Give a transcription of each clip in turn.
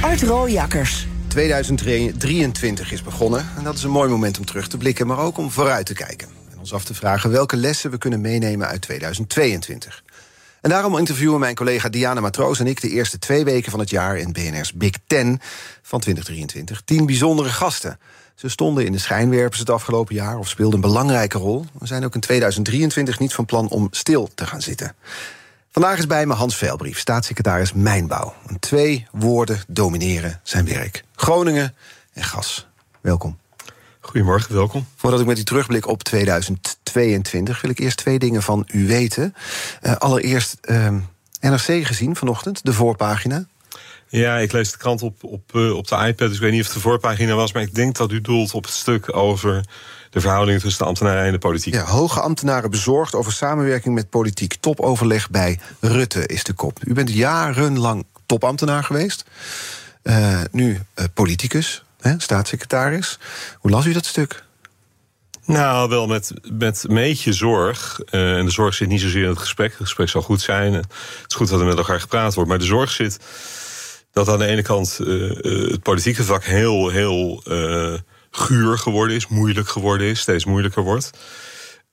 Art Rooijakkers. 2023 is begonnen en dat is een mooi moment om terug te blikken... maar ook om vooruit te kijken. En ons af te vragen welke lessen we kunnen meenemen uit 2022. En daarom interviewen mijn collega Diana Matroos en ik... de eerste twee weken van het jaar in BNR's Big Ten van 2023. Tien bijzondere gasten. Ze stonden in de schijnwerpers het afgelopen jaar of speelden een belangrijke rol. We zijn ook in 2023 niet van plan om stil te gaan zitten. Vandaag is bij me Hans Veilbrief, staatssecretaris Mijnbouw. En twee woorden domineren zijn werk. Groningen en gas. Welkom. Goedemorgen, welkom. Voordat ik met u terugblik op 2022 wil ik eerst twee dingen van u weten. Uh, allereerst uh, NRC gezien vanochtend, de voorpagina. Ja, ik lees de krant op, op, uh, op de iPad, dus ik weet niet of het de voorpagina was... maar ik denk dat u doelt op het stuk over de verhoudingen tussen de ambtenaren en de politiek. Ja, hoge ambtenaren bezorgd over samenwerking met politiek. Topoverleg bij Rutte is de kop. U bent jarenlang topambtenaar geweest. Uh, nu uh, politicus, hè, staatssecretaris. Hoe las u dat stuk? Nou, wel met, met een beetje zorg. Uh, en de zorg zit niet zozeer in het gesprek. Het gesprek zal goed zijn. Het is goed dat er met elkaar gepraat wordt. Maar de zorg zit dat aan de ene kant het politieke vak heel, heel guur geworden is, moeilijk geworden is, steeds moeilijker wordt.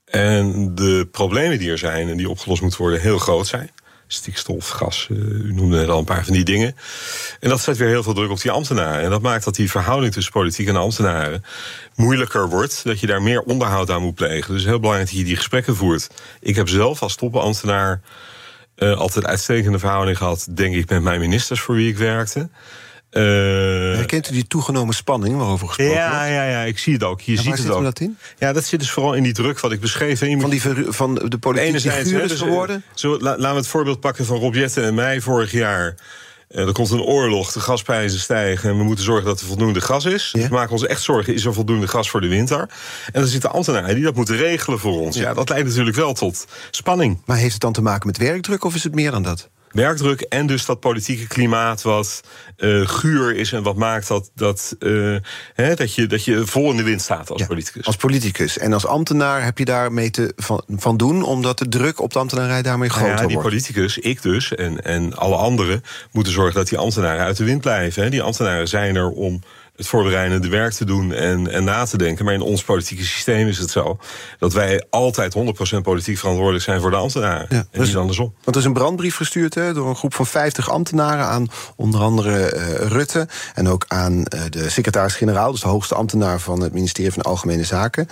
En de problemen die er zijn en die opgelost moeten worden heel groot zijn. Stikstof, gas, uh, u noemde net al een paar van die dingen. En dat zet weer heel veel druk op die ambtenaren. En dat maakt dat die verhouding tussen politiek en ambtenaren moeilijker wordt. Dat je daar meer onderhoud aan moet plegen. Dus heel belangrijk dat je die gesprekken voert. Ik heb zelf als topambtenaar uh, altijd uitstekende verhouding gehad, denk ik, met mijn ministers voor wie ik werkte. Uh, Herkent u die toegenomen spanning waarover gesproken ja, wordt? Ja, ja, ik zie het ook. Je ja, ziet het ook. dat in? Ja, dat zit dus vooral in die druk wat ik beschreef. Van, die van de politieke is dus, geworden? Zo, la, laten we het voorbeeld pakken van Rob Jetten en mij vorig jaar. Uh, er komt een oorlog, de gasprijzen stijgen... en we moeten zorgen dat er voldoende gas is. Ja. We maken ons echt zorgen, is er voldoende gas voor de winter? En dan zitten ambtenaren die dat moeten regelen voor ons. Ja, dat leidt natuurlijk wel tot spanning. Maar heeft het dan te maken met werkdruk of is het meer dan dat? Werkdruk en dus dat politieke klimaat wat uh, guur is en wat maakt dat, dat, uh, hè, dat, je, dat je vol in de wind staat als ja, politicus. Als politicus. En als ambtenaar heb je daar mee te van, van doen, omdat de druk op de ambtenarij daarmee groter nou ja, die wordt. politicus, ik dus, en, en alle anderen moeten zorgen dat die ambtenaren uit de wind blijven. Hè. Die ambtenaren zijn er om het voorbereidende werk te doen en, en na te denken. Maar in ons politieke systeem is het zo dat wij altijd 100% politiek verantwoordelijk zijn voor de ambtenaren. Ja, en dus, niet andersom. Want er is een brandbrief gestuurd hè, door een groep van 50 ambtenaren aan onder andere uh, Rutte en ook aan uh, de secretaris-generaal, dus de hoogste ambtenaar van het ministerie van Algemene Zaken.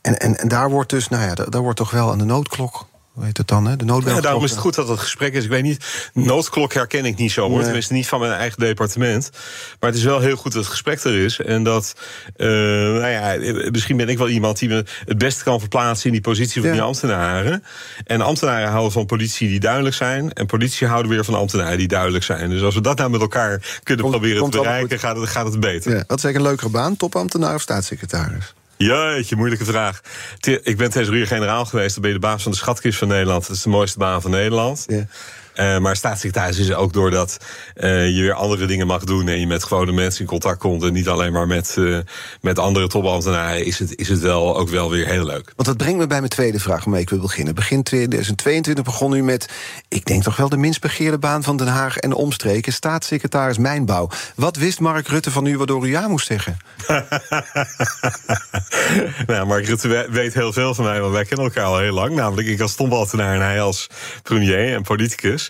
En, en, en daar wordt dus, nou ja, daar, daar wordt toch wel aan de noodklok hoe heet het dan, hè? De noodklok. Ja, daarom is het goed dat het gesprek is. Ik weet niet, noodklok herken ik niet zo, hoor. Nee. Tenminste, niet van mijn eigen departement. Maar het is wel heel goed dat het gesprek er is. En dat, uh, nou ja, misschien ben ik wel iemand die me het beste kan verplaatsen in die positie van ja. die ambtenaren. En ambtenaren houden van politie die duidelijk zijn. En politie houden weer van ambtenaren die duidelijk zijn. Dus als we dat nou met elkaar kunnen komt, proberen komt te bereiken, gaat het, gaat het beter. Ja, wat is eigenlijk een leukere baan? Topambtenaar of staatssecretaris? Jeetje, moeilijke vraag. Ik ben thesaurier-generaal geweest. Dan ben je de baas van de schatkist van Nederland. Dat is de mooiste baan van Nederland. Ja. Uh, maar staatssecretaris is ook doordat uh, je weer andere dingen mag doen en je met gewone mensen in contact komt en niet alleen maar met, uh, met andere topambtenaren, is het, is het wel ook wel weer heel leuk. Want dat brengt me bij mijn tweede vraag waarmee ik wil beginnen. Begin 2022 begon u met, ik denk toch wel de minst begeerde baan van Den Haag en de omstreken, staatssecretaris Mijnbouw. Wat wist Mark Rutte van u waardoor u ja moest zeggen? nou, Mark Rutte weet heel veel van mij, want wij kennen elkaar al heel lang. Namelijk ik als topambtenaar en hij als premier en politicus.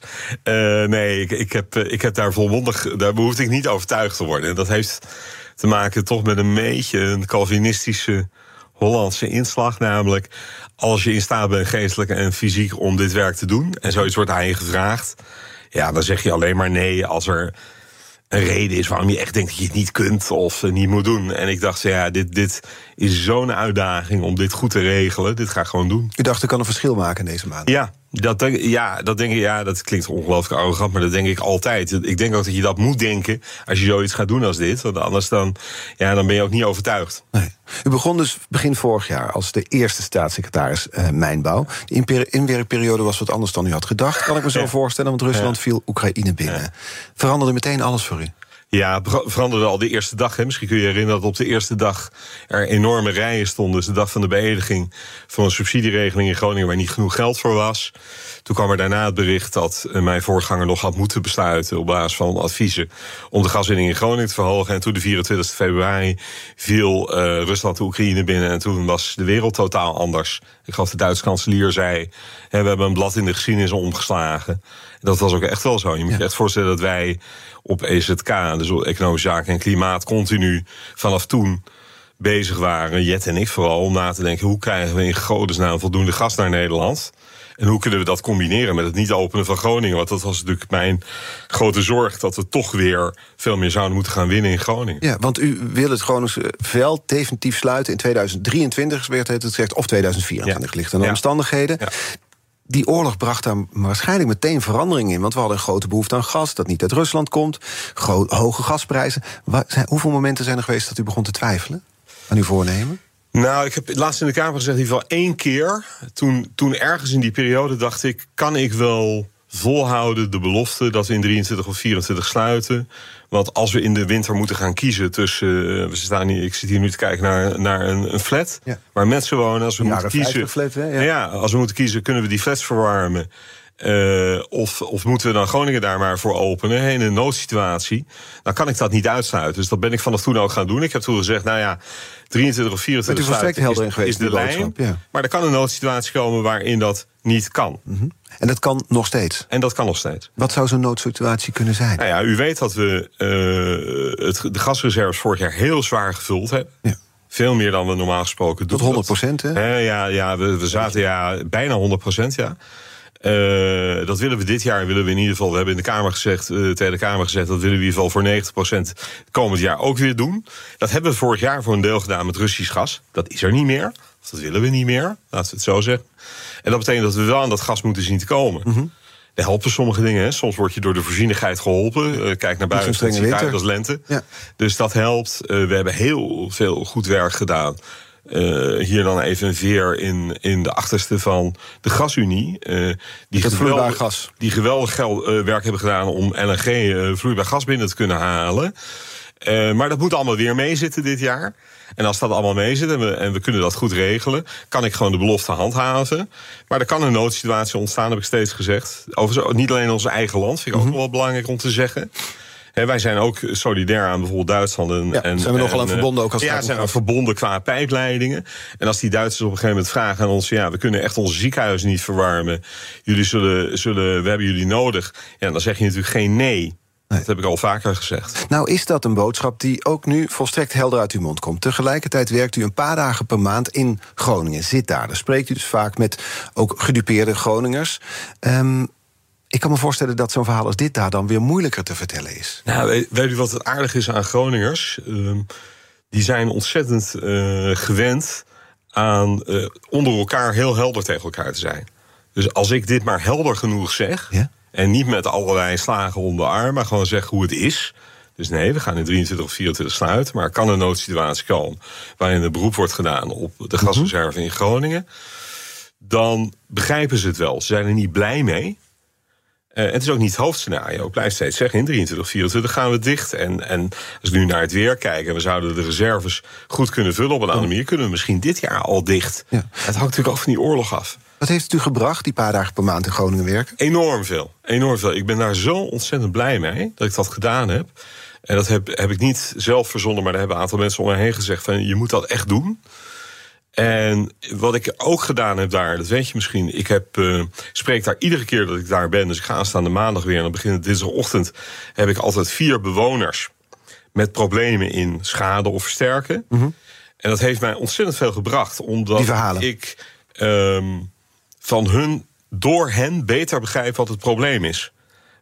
Uh, nee, ik, ik, heb, ik heb daar volmondig, daar behoefde ik niet overtuigd te worden. En dat heeft te maken toch met een beetje een Calvinistische Hollandse inslag. Namelijk, als je in staat bent, geestelijk en fysiek, om dit werk te doen. En zoiets wordt aan je gevraagd. Ja, dan zeg je alleen maar nee als er een reden is waarom je echt denkt dat je het niet kunt of niet moet doen. En ik dacht, ja, dit, dit is zo'n uitdaging om dit goed te regelen. Dit ga ik gewoon doen. U dacht, ik kan een verschil maken in deze maand? Ja, Dat denk, ja, dat denk ik, ja, dat klinkt ongelooflijk arrogant, maar dat denk ik altijd. Ik denk ook dat je dat moet denken als je zoiets gaat doen als dit. Want anders dan, ja, dan ben je ook niet overtuigd. Nee. U begon dus begin vorig jaar als de eerste staatssecretaris uh, mijnbouw. De inwerkperiode was wat anders dan u had gedacht, kan ik me zo voorstellen. Want Rusland viel Oekraïne binnen. Veranderde meteen alles voor u? Ja, veranderde al de eerste dag. Hè. Misschien kun je je herinneren dat op de eerste dag er enorme rijen stonden. Dus de dag van de beëdiging van een subsidieregeling in Groningen waar niet genoeg geld voor was. Toen kwam er daarna het bericht dat eh, mijn voorganger nog had moeten besluiten op basis van adviezen om de gaswinning in Groningen te verhogen. En toen de 24 februari viel uh, Rusland de Oekraïne binnen en toen was de wereld totaal anders. Ik geloof de Duitse kanselier zei: hè, we hebben een blad in de geschiedenis omgeslagen. Dat was ook echt wel zo. Je moet je echt voorstellen dat wij op EZK, dus Economische Zaken en Klimaat, continu vanaf toen bezig waren, Jet en ik vooral, om na te denken: hoe krijgen we in godesnaam voldoende gas naar Nederland? En hoe kunnen we dat combineren met het niet openen van Groningen? Want dat was natuurlijk mijn grote zorg, dat we toch weer veel meer zouden moeten gaan winnen in Groningen. Ja, want u wil het Groningse veld definitief sluiten in 2023, werd het gezegd, of 2024, ja. ligt aan de omstandigheden. Ja. Die oorlog bracht daar waarschijnlijk meteen verandering in. Want we hadden een grote behoefte aan gas dat niet uit Rusland komt. Hoge gasprijzen. Hoeveel momenten zijn er geweest dat u begon te twijfelen aan uw voornemen? Nou, ik heb laatst in de Kamer gezegd, in ieder geval één keer. Toen, toen ergens in die periode dacht ik, kan ik wel volhouden de belofte dat we in 23 of 24 sluiten. Want als we in de winter moeten gaan kiezen tussen. Uh, we staan hier, ik zit hier nu te kijken naar, naar een, een flat. Waar mensen wonen. Als we moeten kiezen. Flat, hè? Ja. ja. als we moeten kiezen, kunnen we die flats verwarmen. Uh, of, of moeten we dan Groningen daar maar voor openen in een noodsituatie? Dan kan ik dat niet uitsluiten. Dus dat ben ik vanaf toen ook gaan doen. Ik heb toen gezegd, nou ja, 23 of 24 sluiten helder is, geweest, is de lijn. Ja. Maar er kan een noodsituatie komen waarin dat niet kan. Mm -hmm. En dat kan nog steeds? En dat kan nog steeds. Wat zou zo'n noodsituatie kunnen zijn? Nou ja, u weet dat we uh, het, de gasreserves vorig jaar heel zwaar gevuld hebben. Ja. Veel meer dan we normaal gesproken doen. Tot 100 procent, hè? ja, ja we, we zaten ja, bijna 100 procent, ja. Uh, dat willen we dit jaar, willen we in ieder geval. We hebben in de Kamer gezegd, uh, tegen de Kamer gezegd, dat willen we in ieder geval voor 90% komend jaar ook weer doen. Dat hebben we vorig jaar voor een deel gedaan met Russisch gas. Dat is er niet meer. Of dat willen we niet meer, laten we het zo zeggen. En dat betekent dat we wel aan dat gas moeten zien te komen. Mm -hmm. Helpen sommige dingen. Hè. Soms word je door de voorzienigheid geholpen. Uh, kijk naar buiten, het ziet uit als lente. Ja. Dus dat helpt. we hebben heel veel goed werk gedaan uh, hier dan even een veer in, in de achterste van de gasunie. Uh, die dat geweldig, gas. Die geweldig geld, uh, werk hebben gedaan om LNG vloeibaar gas binnen te kunnen halen. maar dat moet allemaal weer meezitten dit jaar. En als dat allemaal meezit en we, en we kunnen dat goed regelen, kan ik gewoon de belofte handhaven. Maar er kan een noodsituatie ontstaan, heb ik steeds gezegd. Overigens, niet alleen in ons eigen land, vind ik ook mm wel belangrijk om te zeggen wij zijn ook solidair aan bijvoorbeeld Duitsland. En, ja, en, zijn we nogal aan verbonden ook als Ja, zijn we verbonden qua pijpleidingen. En als die Duitsers op een gegeven moment vragen aan ons... ja, we kunnen echt onze ziekenhuizen niet verwarmen. Jullie zullen, zullen, we hebben jullie nodig. Ja, dan zeg je natuurlijk geen nee. Dat heb ik al vaker gezegd. Nou, is dat een boodschap die ook nu volstrekt helder uit uw mond komt? Tegelijkertijd werkt u een paar dagen per maand in Groningen. Zit daar. Dan spreekt u dus vaak met ook gedupeerde Groningers. Um, ik kan me voorstellen dat zo'n verhaal als dit daar dan weer moeilijker te vertellen is. Nou, weet, weet u wat het aardig is aan Groningers? Uh, die zijn ontzettend uh, gewend aan uh, onder elkaar heel helder tegen elkaar te zijn. Dus als ik dit maar helder genoeg zeg. Ja? En niet met allerlei slagen om de arm, maar gewoon zeg hoe het is. Dus nee, we gaan in 23 of 24 sluiten. Maar kan een noodsituatie komen waarin er beroep wordt gedaan op de mhm. gasreserve in Groningen. Dan begrijpen ze het wel. Ze zijn er niet blij mee. Uh, het is ook niet het hoofdscenario. Ik blijf steeds zeggen, in 23, 24 gaan we dicht. En, en als we nu naar het weer kijken... en we zouden de reserves goed kunnen vullen op een andere manier... kunnen we misschien dit jaar al dicht. Ja. Het hangt natuurlijk ook van die oorlog af. Wat heeft het u gebracht, die paar dagen per maand in Groningen werken? Enorm veel. Enorm veel. Ik ben daar zo ontzettend blij mee dat ik dat gedaan heb. En dat heb, heb ik niet zelf verzonnen... maar daar hebben een aantal mensen om me heen gezegd... van je moet dat echt doen... En wat ik ook gedaan heb daar, dat weet je misschien. Ik heb, uh, spreek daar iedere keer dat ik daar ben. Dus ik ga aanstaande maandag weer. En dan begint dinsdagochtend. Heb ik altijd vier bewoners met problemen in schade of versterken. Mm -hmm. En dat heeft mij ontzettend veel gebracht. Omdat ik um, van hun, door hen beter begrijp wat het probleem is.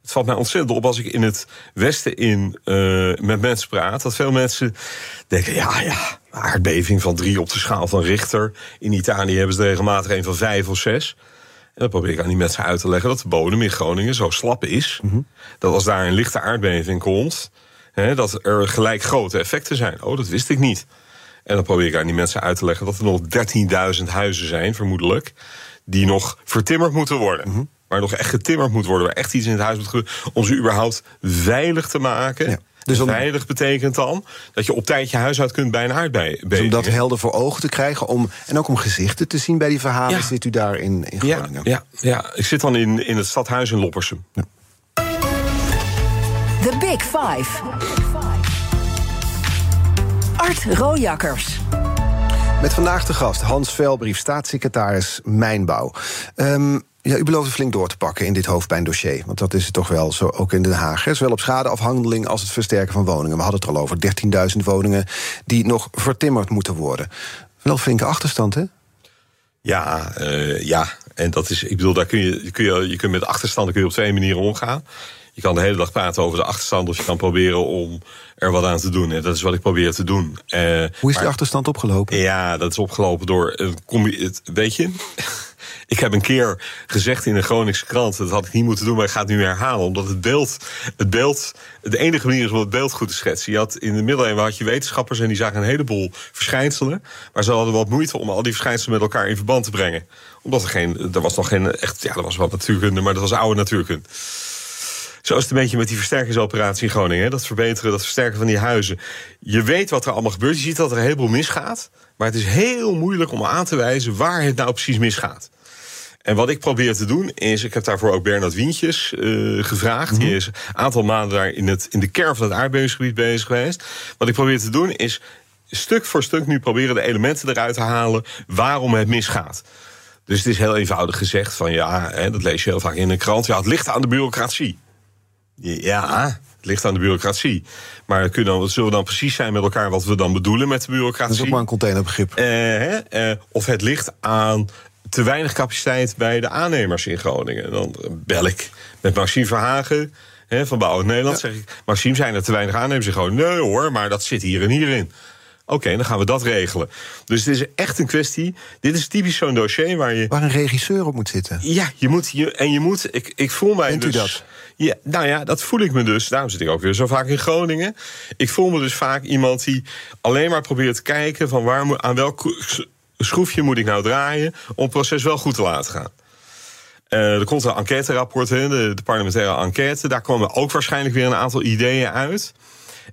Het valt mij ontzettend op als ik in het Westen in, uh, met mensen praat. Dat veel mensen denken: ja, ja, aardbeving van drie op de schaal van Richter. In Italië hebben ze er regelmatig een van vijf of zes. En dan probeer ik aan die mensen uit te leggen dat de bodem in Groningen zo slap is. Dat als daar een lichte aardbeving komt, hè, dat er gelijk grote effecten zijn. Oh, dat wist ik niet. En dan probeer ik aan die mensen uit te leggen dat er nog 13.000 huizen zijn, vermoedelijk, die nog vertimmerd moeten worden. Waar nog echt getimmerd moet worden, waar echt iets in het huis moet gebeuren, om ze überhaupt veilig te maken. Ja. Dus om- Veilig betekent dan dat je op tijd je huis uit kunt bij een aardbeving. Dus om dat helder voor ogen te krijgen. Om, en ook om gezichten te zien bij die verhalen. Ja. Zit u daar in, in ja, Groningen? ja, ja, ik zit dan in, in het stadhuis in Loppersum. The Big Five. Art Rojakkers. Met vandaag de gast Hans Velbrief, staatssecretaris Mijnbouw. Ehm, ja, u belooft flink door te pakken in dit hoofdpijndossier. Want dat is het toch wel zo, ook in Den Haag. Hè? Zowel op schadeafhandeling als het versterken van woningen. We hadden het er al over, 13.000 woningen die nog vertimmerd moeten worden. Wel flinke achterstand, hè? Ja, eh, ja. En dat is, ik bedoel, daar kun je, kun je, je kunt met achterstanden kun je op twee manieren omgaan. Je kan de hele dag praten over de achterstand, of je kan proberen om er wat aan te doen. En dat is wat ik probeer te doen. Eh, Hoe is maar- die achterstand opgelopen? Ja, dat is opgelopen door een het- Weet je, ik heb een keer gezegd in de Groningse krant, dat had ik niet moeten doen, maar ik ga het nu herhalen, omdat het beeld, het beeld, de enige manier is om het beeld goed te schetsen. Je had in de middeleeuwen had je wetenschappers en die zagen een heleboel verschijnselen, maar ze hadden wat moeite om al die verschijnselen met elkaar in verband te brengen, omdat er geen, er was nog geen echt, ja, er was wat natuurkunde, maar dat was oude natuurkunde. Zo is het een beetje met die versterkingsoperatie in Groningen. Dat verbeteren, dat versterken van die huizen. Je weet wat er allemaal gebeurt. Je ziet dat er een heleboel misgaat. Maar het is heel moeilijk om aan te wijzen waar het nou precies misgaat. En wat ik probeer te doen is, ik heb daarvoor ook Bernard Wientjes eh, gevraagd. Die is een aantal maanden daar in, het, in de kern van het aardbevingsgebied bezig geweest. Wat ik probeer te doen is stuk voor stuk nu proberen de elementen eruit te halen waarom het misgaat. Dus het is heel eenvoudig gezegd van ja, hè, dat lees je heel vaak in een krant. Ja, het ligt aan de bureaucratie. Ja, het ligt aan de bureaucratie. Maar kunnen, wat zullen we dan precies zijn met elkaar wat we dan bedoelen met de bureaucratie? Dat is ook maar een containerbegrip. Eh, eh, of het ligt aan te weinig capaciteit bij de aannemers in Groningen. Dan bel ik met Maxime Verhagen hè, van Bouwend Nederland. Zeg ik, Maxime, zijn er te weinig aannemers in Groningen? Nee hoor, maar dat zit hier en hierin. Oké, dan gaan we dat regelen. Dus het is echt een kwestie. Dit is typisch zo'n dossier waar je. Waar een regisseur op moet zitten. Ja, je moet. Je, en je moet. Ik, ik voel mij Bent u dus. dat? Ja, nou ja, dat voel ik me dus. Daarom zit ik ook weer zo vaak in Groningen. Ik voel me dus vaak iemand die alleen maar probeert te kijken van waar moet, aan welk schroefje moet ik nou draaien om het proces wel goed te laten gaan. Eh, er komt een enquêterapport, hè, de, de parlementaire enquête. Daar komen ook waarschijnlijk weer een aantal ideeën uit.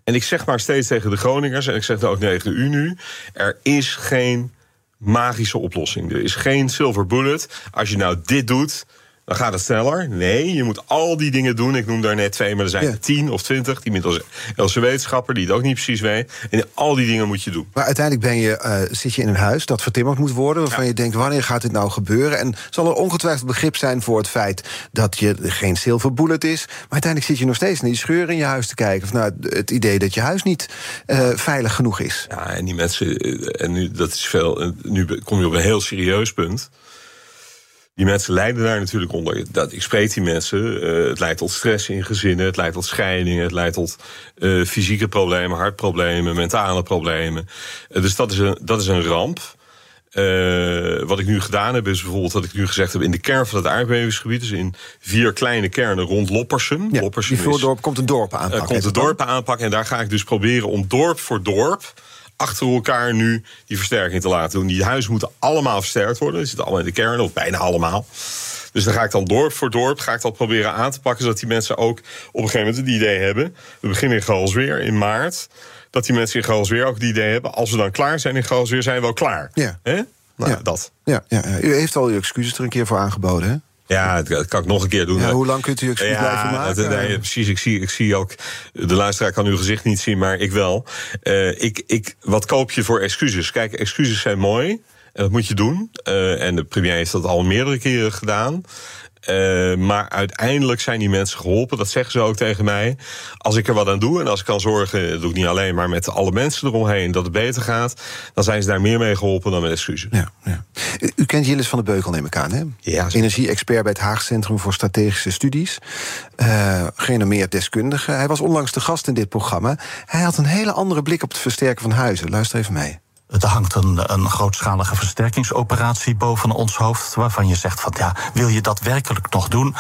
En ik zeg maar steeds tegen de Groningers, en ik zeg het ook tegen u nu: er is geen magische oplossing. Er is geen silver bullet. Als je nou dit doet, dan gaat het sneller. Nee, je moet al die dingen doen. Ik noem daar net twee, maar er zijn Ja. er tien of twintig. Die middels Else wetenschapper, die het ook niet precies weet. En al die dingen moet je doen. Maar uiteindelijk ben je, eh, zit je in een huis dat vertimmerd moet worden... waarvan je denkt, wanneer gaat dit nou gebeuren? En zal er ongetwijfeld begrip zijn voor het feit... dat je geen silver bullet is. Maar uiteindelijk zit je nog steeds naar die scheur in je huis te kijken... of naar het idee dat je huis niet eh, veilig genoeg is. Ja, en die mensen, eh, en nu, dat is veel, nu kom je op een heel serieus punt. Die mensen lijden daar natuurlijk onder. Dat, ik spreek die mensen. eh, het leidt tot stress in gezinnen. Het leidt tot scheidingen. Het leidt tot eh, fysieke problemen, hartproblemen, mentale problemen. Eh, dus dat is een, dat is een ramp. Wat ik nu gedaan heb, is bijvoorbeeld dat ik nu gezegd heb... in de kern van het aardbevingsgebied, dus in vier kleine kernen rond Loppersum. Ja, Loppersum die is- komt een dorp aanpakken. komt dan? dorpen aanpakken. En daar ga ik dus proberen om dorp voor dorp achter elkaar nu die versterking te laten doen. Die huizen moeten allemaal versterkt worden. Die zitten allemaal in de kern, of bijna allemaal. Dus dan ga ik dan dorp voor dorp ga ik dat proberen aan te pakken... zodat die mensen ook op een gegeven moment het idee hebben... we beginnen in Galsweer in maart... dat die mensen in Galsweer ook het idee hebben... als we dan klaar zijn in Galsweer, zijn we wel klaar. Ja. Hè? Nou, Ja. dat. Ja, ja, ja. u heeft al uw excuses er een keer voor aangeboden, hè? Ja, dat kan ik nog een keer doen. Ja, hoe lang kunt u uw excuus blijven maken? nee, precies. Ik zie, ik zie ook. De luisteraar kan uw gezicht niet zien, maar ik wel. Eh, ik, ik, wat koop je voor excuses? Kijk, excuses zijn mooi. En dat moet je doen. Eh, en de premier heeft dat al meerdere keren gedaan. Eh, maar uiteindelijk zijn die mensen geholpen. Dat zeggen ze ook tegen mij. Als ik er wat aan doe en als ik kan zorgen, dat doe ik niet alleen, maar met alle mensen eromheen, dat het beter gaat, dan zijn ze daar meer mee geholpen dan met excuses. Ja, ja. U, u kent Jillis van de Beukel, neem ik aan, hè? Ja. Energie-expert bij het Haag Centrum voor Strategische Studies. Eh gerenommeerd deskundige. Hij was onlangs de gast in dit programma. Hij had een hele andere blik op het versterken van huizen. Luister even mee. Er hangt een, een grootschalige versterkingsoperatie boven ons hoofd. Waarvan je zegt van ja, wil je dat werkelijk nog doen?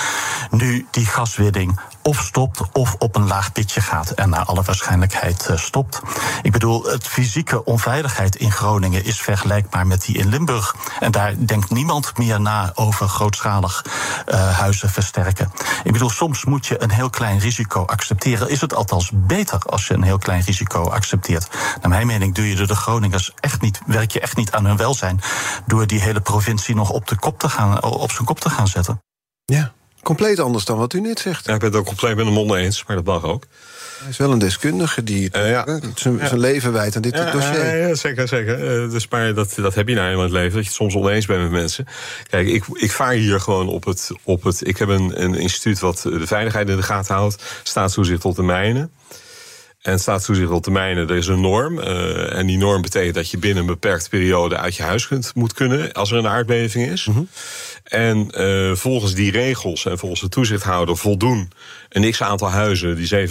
Nu die gaswinning of stopt of op een laag pitje gaat en naar alle waarschijnlijkheid uh, stopt. Ik bedoel, het fysieke onveiligheid in Groningen is vergelijkbaar met die in Limburg. En daar denkt niemand meer na over grootschalig uh, huizen versterken. Ik bedoel, soms moet je een heel klein risico accepteren. Is het althans beter als je een heel klein risico accepteert? Naar mijn mening doe je er de Groningers echt niet, werk je echt niet aan hun welzijn door die hele provincie nog op, de kop te gaan, op zijn kop te gaan zetten. Ja, compleet anders dan wat u net zegt. Ja, ik ben het ook compleet met de mond eens, maar dat mag ook. Hij is wel een deskundige die uh, ja. zijn, ja. leven wijdt aan dit ja, dossier. Ja, zeker, zeker. Uh, dus maar dat, dat heb je nou helemaal in het leven, dat je het soms oneens bent met mensen. Kijk, ik, ik vaar hier gewoon op het, op het... Ik heb een, een instituut wat de veiligheid in de gaten houdt. Staatstoezicht op de mijnen. En staatstoezicht op termijnen, er is een norm. Uh, en die norm betekent dat je binnen een beperkte periode uit je huis kunt, moet kunnen als er een aardbeving is. Mm -hmm. En uh, volgens die regels en volgens de toezichthouder voldoen een x aantal huizen, die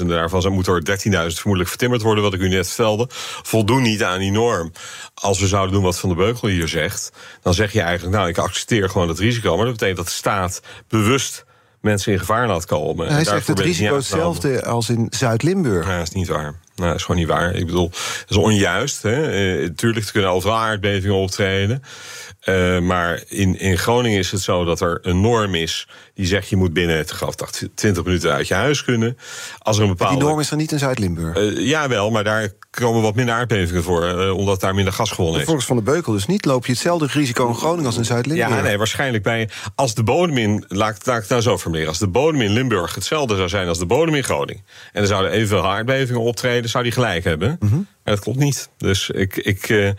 27.000, daarvan moet er 13.000 vermoedelijk vertimmerd worden, wat ik u net vertelde, voldoen niet aan die norm. Als we zouden doen wat Van de Beugel hier zegt, dan zeg je eigenlijk, nou, ik accepteer gewoon het risico. Maar dat betekent dat de staat bewust mensen in gevaar laat komen. Hij zegt het risico hetzelfde als in Zuid-Limburg. Ja, dat is niet waar. Nou, dat is gewoon niet waar. Ik bedoel, dat is onjuist. Hè. Uh, tuurlijk, er kunnen overal aardbevingen optreden. Uh, maar in, in Groningen is het zo dat er een norm is die zegt je moet binnen, het gaf 20 minuten uit je huis kunnen. Als er een bepaalde... Die norm is er niet in Zuid-Limburg? Uh, ja, wel, maar daar komen wat minder aardbevingen voor, uh, omdat daar minder gas gewonnen is. Volgens Van de Beukel dus niet. Loop je hetzelfde risico in Groningen als in Zuid-Limburg? Ja, nee, waarschijnlijk bij... Als de bodem in... Laat, laat ik het nou zo formuleren. Als de bodem in Limburg hetzelfde zou zijn als de bodem in Groningen... en er zouden evenveel aardbevingen optreden, zou die gelijk hebben. Mm -hmm. Maar dat klopt niet. Dus ik... ik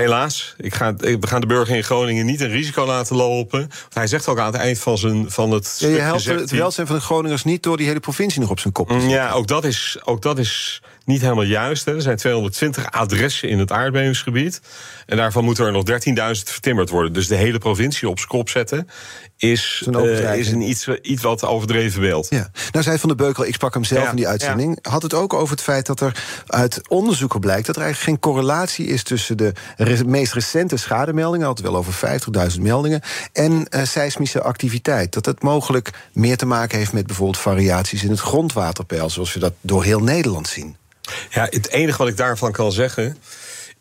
Helaas, ik ga, we gaan de burger in Groningen niet een risico laten lopen. Hij zegt ook aan het eind van, zijn, van het. Ja, je helpt het welzijn van de Groningers niet door die hele provincie nog op zijn kop te zetten. Ja, ook dat is, ook dat is niet helemaal juist. Hè. Er zijn 220 adressen in het aardbevingsgebied. En daarvan moeten er nog 13.000 vertimmerd worden. Dus de hele provincie op kop zetten is, uh, is een iets, iets wat overdreven beeld. Ja. Nou zei Van de Beukel, ik sprak hem zelf ja. in die uitzending... Ja. had het ook over het feit dat er uit onderzoeken blijkt... dat er eigenlijk geen correlatie is tussen de re meest recente schademeldingen... had het wel over 50.000 meldingen... en uh, seismische activiteit. Dat het mogelijk meer te maken heeft met bijvoorbeeld variaties... in het grondwaterpeil, zoals we dat door heel Nederland zien. Ja, het enige wat ik daarvan kan zeggen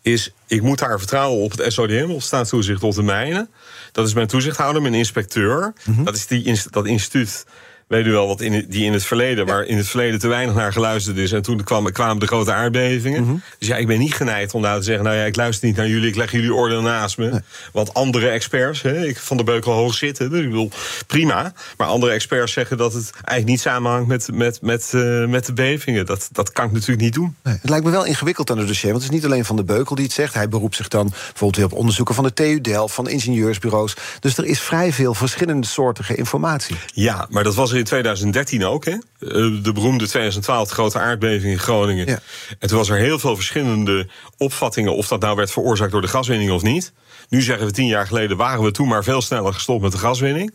is, ik moet daar vertrouwen op het SODM, op staatstoezicht op de mijnen. Dat is mijn toezichthouder, mijn inspecteur. Mm -hmm. Dat is die, dat instituut weet u wel, wat in, die in het verleden, waar in het verleden te weinig naar geluisterd is. En toen kwam, kwamen de grote aardbevingen. Mm -hmm. Dus ja, ik ben niet geneigd om daar te zeggen, nou ja, ik luister niet naar jullie, ik leg jullie oordeel naast me. Nee. Want andere experts, hè, ik van de Beukel hoog zitten, dus ik bedoel, prima. Maar andere experts zeggen dat het eigenlijk niet samenhangt met, met, met, uh, met de bevingen. Dat, dat kan ik natuurlijk niet doen. Nee, het lijkt me wel ingewikkeld aan het dossier, want het is niet alleen van de Beukel die het zegt. Hij beroept zich dan bijvoorbeeld weer op onderzoeken van de TU Delft, van ingenieursbureaus. Dus er is vrij veel verschillende soortige informatie. Ja, maar dat was in 2013 ook, hè? De beroemde 2012 grote aardbeving in Groningen. Ja. En toen was er heel veel verschillende opvattingen of dat nou werd veroorzaakt door de gaswinning of niet. Nu zeggen we tien jaar geleden waren we toen maar veel sneller gestopt met de gaswinning.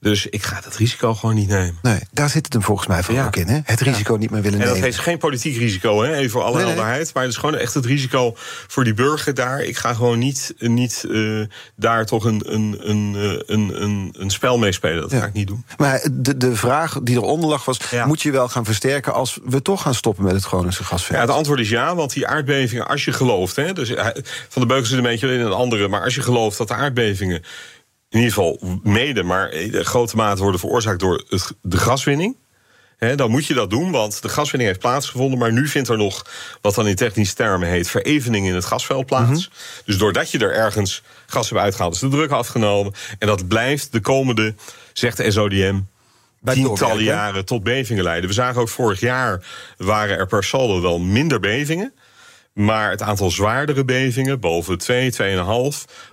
Dus ik ga dat risico gewoon niet nemen. Nee, daar zit het hem volgens mij voor ja. ook in. Hè? Het risico ja. niet meer willen en nemen. dat heeft geen politiek risico, hè? even voor alle nee, helderheid. Nee. Maar het is gewoon echt het risico voor die burger daar. Ik ga gewoon niet, niet uh, daar toch een, een, een, een, een, een spel mee spelen. Dat ja. ga ik niet doen. Maar de, de vraag die eronder lag was... moet je wel gaan versterken als we toch gaan stoppen met het Groningse gasveld? Ja, het antwoord is ja, want die aardbevingen, als je gelooft... Hè, dus Van de Beuken zit een beetje in een andere... maar als je gelooft dat de aardbevingen in ieder geval mede, maar in grote mate worden veroorzaakt door het, de gaswinning. He, dan moet je dat doen, want de gaswinning heeft plaatsgevonden. Maar nu vindt er nog, wat dan in technische termen heet, verevening in het gasveld plaats. Mm -hmm. Dus doordat je er ergens gas hebt uitgehaald, is de druk afgenomen. En dat blijft de komende, zegt de SODM, Bij tientallen jaren tot bevingen leiden. We zagen ook vorig jaar waren er per saldo wel minder bevingen. Maar het aantal zwaardere bevingen, boven 2, 2,5,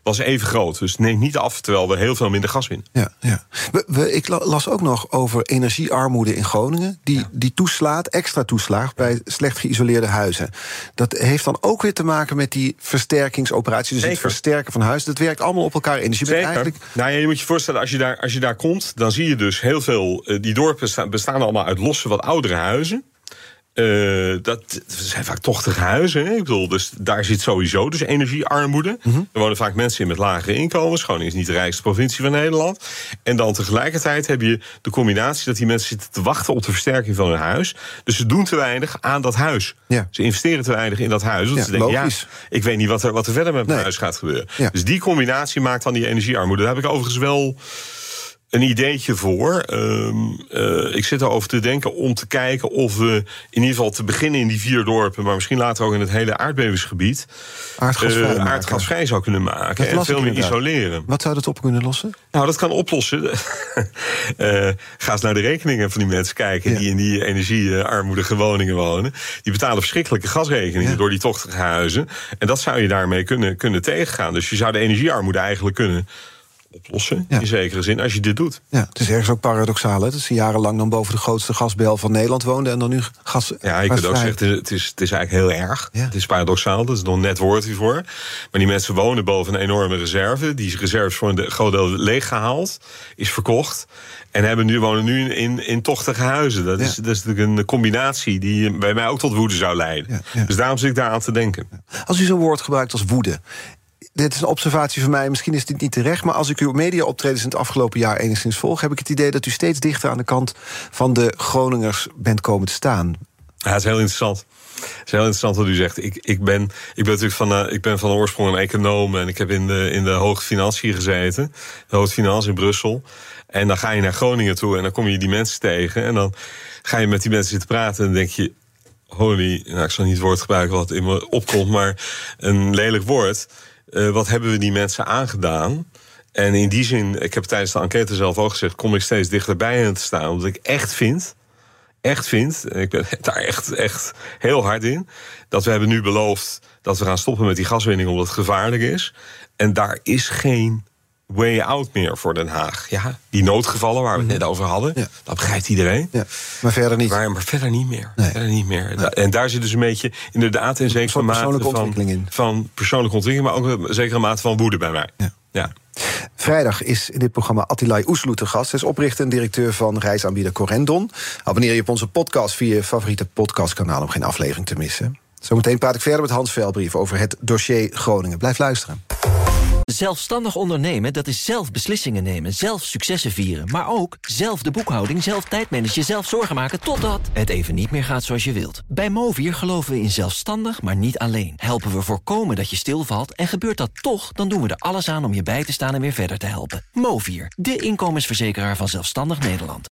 was even groot. Dus neemt niet af, terwijl we heel veel minder gas winnen. Ja, ja. We, we, ik las ook nog over energiearmoede in Groningen. Die, ja. die toeslaat, extra toeslaagt bij slecht geïsoleerde huizen. Dat heeft dan ook weer te maken met die versterkingsoperatie. Dus Zeker. het versterken van huizen. Dat werkt allemaal op elkaar in. Dus je, bent eigenlijk... nou, ja, je moet je voorstellen, als je, daar, als je daar komt, dan zie je dus heel veel. Die dorpen bestaan, bestaan allemaal uit losse, wat oudere huizen. Uh, dat zijn vaak tochtige huizen. Hè? Ik bedoel, dus daar zit sowieso dus energiearmoede. Mhm. Er wonen vaak mensen in met lagere inkomens. Groningen is niet de rijkste provincie van Nederland. En dan tegelijkertijd heb je de combinatie dat die mensen zitten te wachten op de versterking van hun huis. Dus ze doen te weinig aan dat huis. Ja. Ze investeren te weinig in dat huis. Want Ja, ze denken, logisch. ja, ik weet niet wat er, wat er verder met mijn Nee. huis gaat gebeuren. Ja. Dus die combinatie maakt dan die energiearmoede. Daar heb ik overigens wel een ideetje voor. Ehm, eh, ik zit erover te denken om te kijken of we in ieder geval te beginnen in die vier dorpen, maar misschien later ook in het hele aardbevingsgebied, Aardgasvrij eh, aardgasvrij zou kunnen maken en veel meer isoleren. Wat zou dat op kunnen lossen? Nou, dat kan oplossen. Eh, ga eens naar de rekeningen van die mensen kijken Ja. die in die energiearmoedige woningen wonen. Die betalen verschrikkelijke gasrekeningen Ja. door die tochtige huizen. En dat zou je daarmee kunnen, kunnen tegengaan. Dus je zou de energiearmoede eigenlijk kunnen oplossen, Ja. in zekere zin, als je dit doet. Ja, het is ergens ook paradoxaal. Hè? Dat ze jarenlang dan boven de grootste gasbel van Nederland woonden... en dan nu gas. Ja, je kunt ook zeggen, het is, het is, eigenlijk heel erg. Ja. Het is paradoxaal, dat is nog net woord hiervoor. Maar die mensen wonen boven een enorme reserve. Die reserve is voor een de- groot deel leeggehaald, is verkocht. En hebben nu, wonen nu in, in tochtige huizen. Dat, is, dat is natuurlijk een combinatie die bij mij ook tot woede zou leiden. Ja, ja. Dus daarom zit ik daar aan te denken. Als u zo'n woord gebruikt als woede. Dit is een observatie van mij, misschien is dit niet terecht... maar als ik uw mediaoptredens in het afgelopen jaar enigszins volg... heb ik het idee dat u steeds dichter aan de kant van de Groningers bent komen te staan. Ja, het is heel interessant. Het is heel interessant wat u zegt. Ik, ik, ben, ik ben natuurlijk van, eh, ik ben van oorsprong een econoom en ik heb in de, in de hoge financiën gezeten. De hoge financiën in Brussel. En dan ga je naar Groningen toe en dan kom je die mensen tegen. En dan ga je met die mensen zitten praten en denk je... Holy, nou, ik zal niet het woord gebruiken wat in me opkomt, maar een lelijk woord. Eh, wat hebben we die mensen aangedaan? En in die zin, ik heb tijdens de enquête zelf ook gezegd... kom ik steeds dichterbij hen te staan. Omdat ik echt vind echt vind, en ik ben daar echt, echt heel hard in, dat we hebben nu beloofd dat we gaan stoppen met die gaswinning omdat het gevaarlijk is. En daar is geen way out meer voor Den Haag. Ja, die noodgevallen waar we het net over hadden, Ja. dat begrijpt iedereen. Ja, maar verder niet. Maar, maar verder niet meer. Nee. Verder niet meer. En daar zit dus een beetje inderdaad een zekere mate persoonlijke van, ontwikkeling in. van persoonlijke ontwikkeling, maar ook een zekere mate van woede bij mij. Ja. ja. Vrijdag is in dit programma Attilai Oesloe te gast. Hij is oprichter en directeur van reisaanbieder Corendon. Abonneer je op onze podcast via je favoriete podcastkanaal... om geen aflevering te missen. Zometeen praat ik verder met Hans Velbrief over het dossier Groningen. Blijf luisteren. Zelfstandig ondernemen, dat is zelf beslissingen nemen, zelf successen vieren... maar ook zelf de boekhouding, zelf tijdmanagen, zelf zorgen maken... totdat het even niet meer gaat zoals je wilt. Bij Movier geloven we in zelfstandig, maar niet alleen. Helpen we voorkomen dat je stilvalt en gebeurt dat toch... dan doen we er alles aan om je bij te staan en weer verder te helpen. Movier, de inkomensverzekeraar van Zelfstandig Nederland.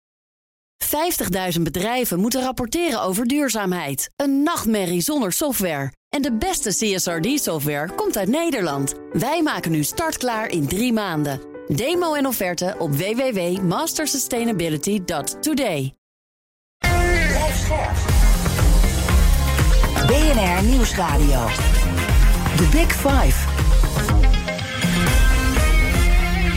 50.000 bedrijven moeten rapporteren over duurzaamheid. Een nachtmerrie zonder software. En de beste CSRD-software komt uit Nederland. Wij maken nu startklaar in drie maanden. Demo en offerte op www.mastersustainability.today. BNR Nieuwsradio. The Big Five.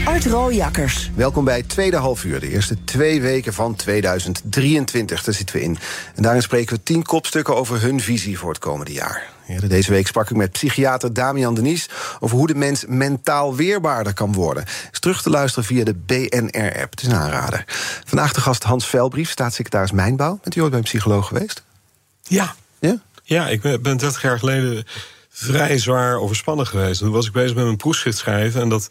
Art Rooijakkers. Welkom bij het tweede halfuur, de eerste twee weken van 2023. Daar zitten we in. En daarin spreken we tien kopstukken over hun visie voor het komende jaar. Deze week sprak ik met psychiater Damian Denies... over hoe de mens mentaal weerbaarder kan worden. Is terug te luisteren via de BNR-app. Het is een aanrader. Vandaag de gast Hans Velbrief, staatssecretaris Mijnbouw. Bent u ooit bij een psycholoog geweest? ja, Ja? Ja, ik ben 30 jaar geleden vrij zwaar overspannen geweest. Toen was ik bezig met mijn proefschrift schrijven. En dat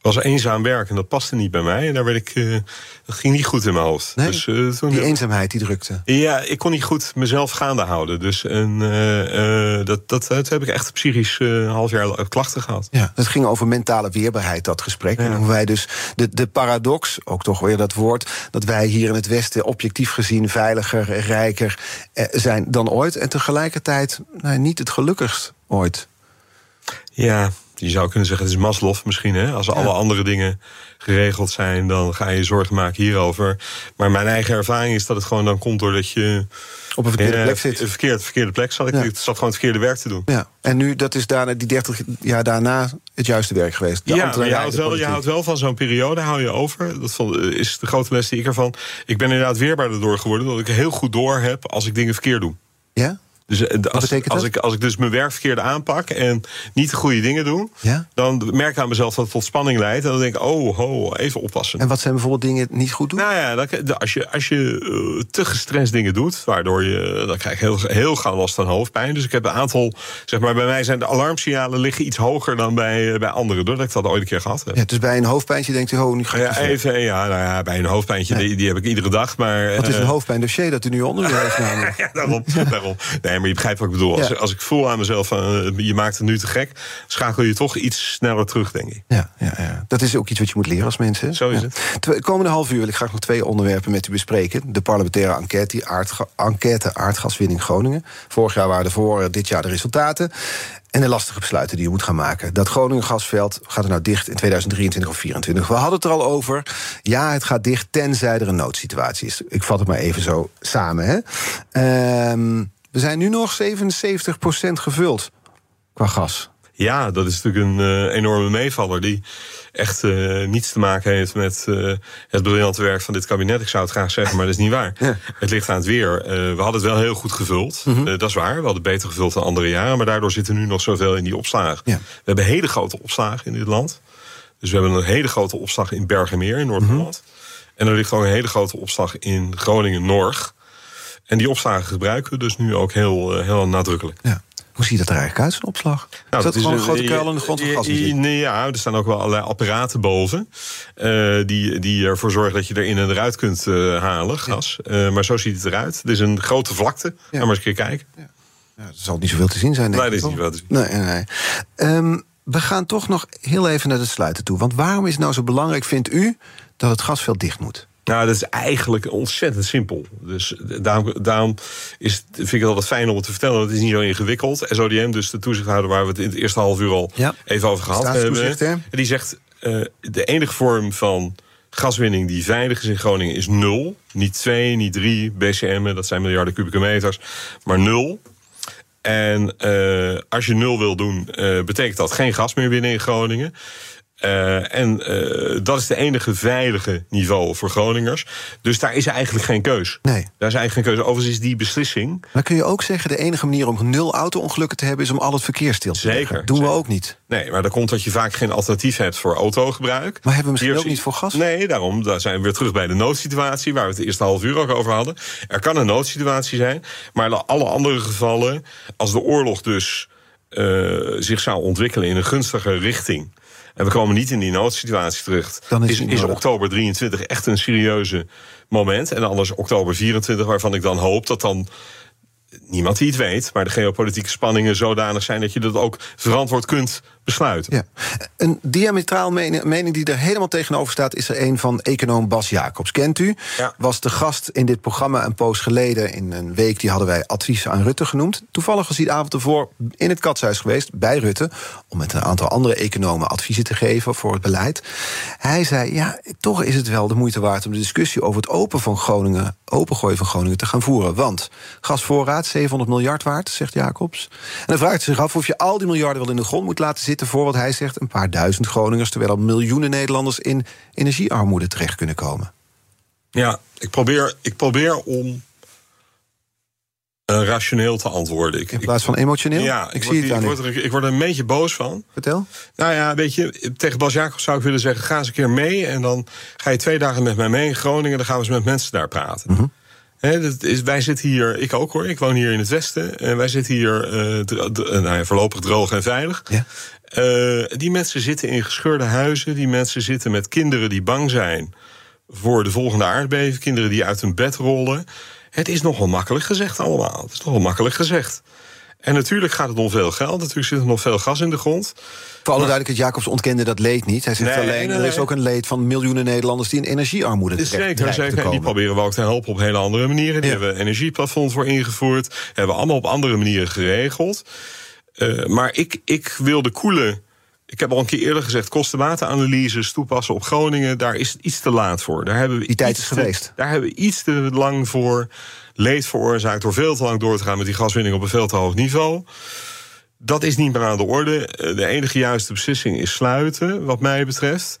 was eenzaam werk. En dat paste niet bij mij. En daar werd ik, dat ging niet goed in mijn hoofd. Nee, dus, eh, toen, Die eenzaamheid die drukte. ja, ik kon niet goed mezelf gaande houden. Dus en, eh, dat, dat, dat heb ik echt psychisch een half jaar klachten gehad. Ja, het ging over mentale weerbaarheid, dat gesprek. En hoe wij dus de, de paradox, ook toch weer dat woord... dat wij hier in het Westen objectief gezien veiliger, rijker zijn dan ooit... en tegelijkertijd nou, niet het gelukkigst ooit. Ja, je zou kunnen zeggen, het is Maslow misschien. Hè? Als alle andere dingen geregeld zijn, dan ga je zorgen maken hierover. Maar mijn eigen ervaring is dat het gewoon dan komt doordat je... Op een verkeerde plek zit. Een verkeerde, verkeerde plek zat ik. Ja. Ik zat gewoon het verkeerde werk te doen. Ja. En nu, dat is daarna, die 30 jaar daarna het juiste werk geweest. De ja, je houdt, wel, je houdt wel van zo'n periode, hou je over. Dat is de grote les die ik ervan. Ik ben inderdaad weerbaarder door geworden, dat ik heel goed door heb als ik dingen verkeerd doe. Ja? Dus eh, als, als, dat? ik, als ik dus mijn werk verkeerd aanpak en niet de goede dingen doe, Ja? dan merk ik aan mezelf dat het tot spanning leidt. En dan denk ik, oh, ho, even oppassen. En wat zijn bijvoorbeeld dingen die niet goed doen? Nou ja, de- als je, als je eh, te gestrest dingen doet, waardoor je. dan krijg je heel, heel gauw last van hoofdpijn. Dus ik heb een aantal. Zeg maar, bij mij zijn de alarmsignalen liggen iets hoger dan bij, eh, bij anderen. Doordat ik dat ooit een keer gehad heb. ja, dus bij een hoofdpijntje denkt u, oh, nu ga ik Ja, even, ja, nou ja, bij een hoofdpijntje, die, die heb ik iedere dag. Maar, Wat is een eh, hoofdpijndossier dat u nu onder u heeft namelijk? Ja, daarom, daarom. Nee, maar je begrijpt wat ik bedoel. Als, Ja. als ik voel aan mezelf, van, eh, je maakt het nu te gek... schakel je toch iets sneller terug, denk ik. Ja, ja, ja, dat is ook iets wat je moet leren als mensen. Zo is Ja. het. Komende half uur wil ik graag nog twee onderwerpen met u bespreken. De parlementaire enquête, aardga- enquête aardgaswinning Groningen. Vorig jaar waren er voor, dit jaar de resultaten. En de lastige besluiten die u moet gaan maken. Dat Groningen gasveld gaat er nou dicht in 2023 of 2024. We hadden het er al over. Ja, het gaat dicht tenzij er een noodsituatie is. Ik vat het maar even zo samen. Hè. Ehm, we zijn nu nog 77% gevuld qua gas. Ja, dat is natuurlijk een eh, enorme meevaller... die echt eh, niets te maken heeft met eh, het briljante werk van dit kabinet. Ik zou het graag zeggen, maar dat is niet waar. Ja. Het ligt aan het weer. We hadden het wel heel goed gevuld. Mhm. Dat is waar. We hadden beter gevuld dan andere jaren. Maar daardoor zitten nu nog zoveel in die opslagen. Ja. We hebben hele grote opslagen in dit land. Dus we hebben een hele grote opslag in Bergenmeer in Noord-Holland. Mhm. En er ligt ook een hele grote opslag in Groningen-Norg. En die opslagen gebruiken we dus nu ook heel, eh, heel nadrukkelijk. Ja. Hoe ziet dat er eigenlijk uit, zo'n opslag? is dat gewoon een grote kuil in de grond van gas? Nee, ja, er staan ook wel allerlei apparaten boven. eh, die, die ervoor zorgen dat je erin en eruit kunt eh, halen, gas. Eh, maar zo ziet het eruit. Het is een grote vlakte. Ga maar eens een keer kijken. Ja, er zal niet zoveel te zien zijn, denk Nee, ik. dat is niet te zien. Nee, nee. Ehm, we gaan toch nog heel even naar de sluiten toe. Want waarom is het nou zo belangrijk, vindt u, dat het gasveld dicht moet? Nou, dat is eigenlijk ontzettend simpel. Dus daarom, daarom is, vind ik het altijd fijn om het te vertellen. want Het is niet zo ingewikkeld. SODM, dus de toezichthouder waar we het in het eerste half uur al Ja. even over gehad hebben. Hè? Die zegt, eh, de enige vorm van gaswinning die veilig is in Groningen is nul. Niet twee, niet drie BCM'en, dat zijn miljarden kubieke meters. Maar nul. En eh, als je nul wil doen, eh, betekent dat geen gas meer winnen in Groningen. Eh, en eh, dat is de enige veilige niveau voor Groningers. Dus daar is eigenlijk geen keus. Nee. Daar is eigenlijk geen keuze. Overigens is die beslissing. Maar kun je ook zeggen, de enige manier om nul auto-ongelukken te hebben... is om al het verkeer stil te Zeker, leggen. Doen we ook niet. Nee, maar dat komt dat je vaak geen alternatief hebt voor autogebruik. Maar hebben we misschien Hier ook niet voor gas? Nee, daarom. Daar zijn we weer terug bij de noodsituatie, waar we het de eerste half uur ook over hadden. Er kan een noodsituatie zijn, maar in alle andere gevallen, als de oorlog dus eh, zich zou ontwikkelen in een gunstige richting. En we komen niet in die noodsituatie terecht. Dan is is, oktober 23 echt een serieuze moment. En anders oktober 24, waarvan ik dan hoop dat dan niemand die het weet, maar de geopolitieke spanningen zodanig zijn dat je dat ook verantwoord kunt besluiten. Ja. Een diametraal mening, mening die er helemaal tegenover staat... is er een van econoom Bas Jacobs. Kent u? Ja. Was de gast in dit programma een poos geleden... in een week, die hadden wij advies aan Rutte genoemd. Toevallig was hij de avond ervoor in het katshuis geweest, bij Rutte... om met een aantal andere economen adviezen te geven voor het beleid. Hij zei, ja, toch is het wel de moeite waard... om de discussie over het open van Groningen, opengooien van Groningen te gaan voeren. Want gasvoorraad, 700 miljard waard, zegt Jacobs. En dan vraagt hij zich af of je al die miljarden wel in de grond moet laten zitten... voor wat hij zegt, een paar duizend Groningers... terwijl al miljoenen Nederlanders in energiearmoede terecht kunnen komen. Ja, ik probeer, ik probeer om eh, rationeel te antwoorden. Ik, In plaats van emotioneel? ja, ik, ik, zie word, het ik, word er, ik word er een beetje boos van. Vertel. Nou ja, weet je, tegen Bas Jacobs zou ik willen zeggen... ga eens een keer mee en dan ga je twee dagen met mij mee in Groningen... dan gaan we eens met mensen daar praten. Mhm. Hè, dat is, wij zitten hier, ik ook hoor, ik woon hier in het westen... en wij zitten hier eh, dro- dro- nou ja, voorlopig droog en veilig. Ja. Eh, die mensen zitten in gescheurde huizen. Die mensen zitten met kinderen die bang zijn voor de volgende aardbeving. Kinderen die uit hun bed rollen. Het is nogal makkelijk gezegd allemaal. Het is nogal makkelijk gezegd. En natuurlijk gaat het om veel geld. Natuurlijk zit er nog veel gas in de grond. Voor alle duidelijkheid, Jacobs ontkende dat leed niet. Hij zegt Nee, alleen, nee, er is ook een leed van miljoenen Nederlanders... die in energiearmoede terecht Zeker, te zeker. En die proberen we ook te helpen op hele andere manieren. Die Ja. hebben we energieplafond voor ingevoerd. Hebben we allemaal op andere manieren geregeld. Eh, maar ik, ik wil de koele. Ik heb al een keer eerder gezegd, kostenbatenanalyses toepassen op Groningen, daar is het iets te laat voor. Daar hebben we Die tijd iets is te- geweest. daar hebben we iets te lang voor leed veroorzaakt door veel te lang door te gaan met die gaswinning op een veel te hoog niveau. Dat is niet meer aan de orde. Eh, De enige juiste beslissing is sluiten, wat mij betreft.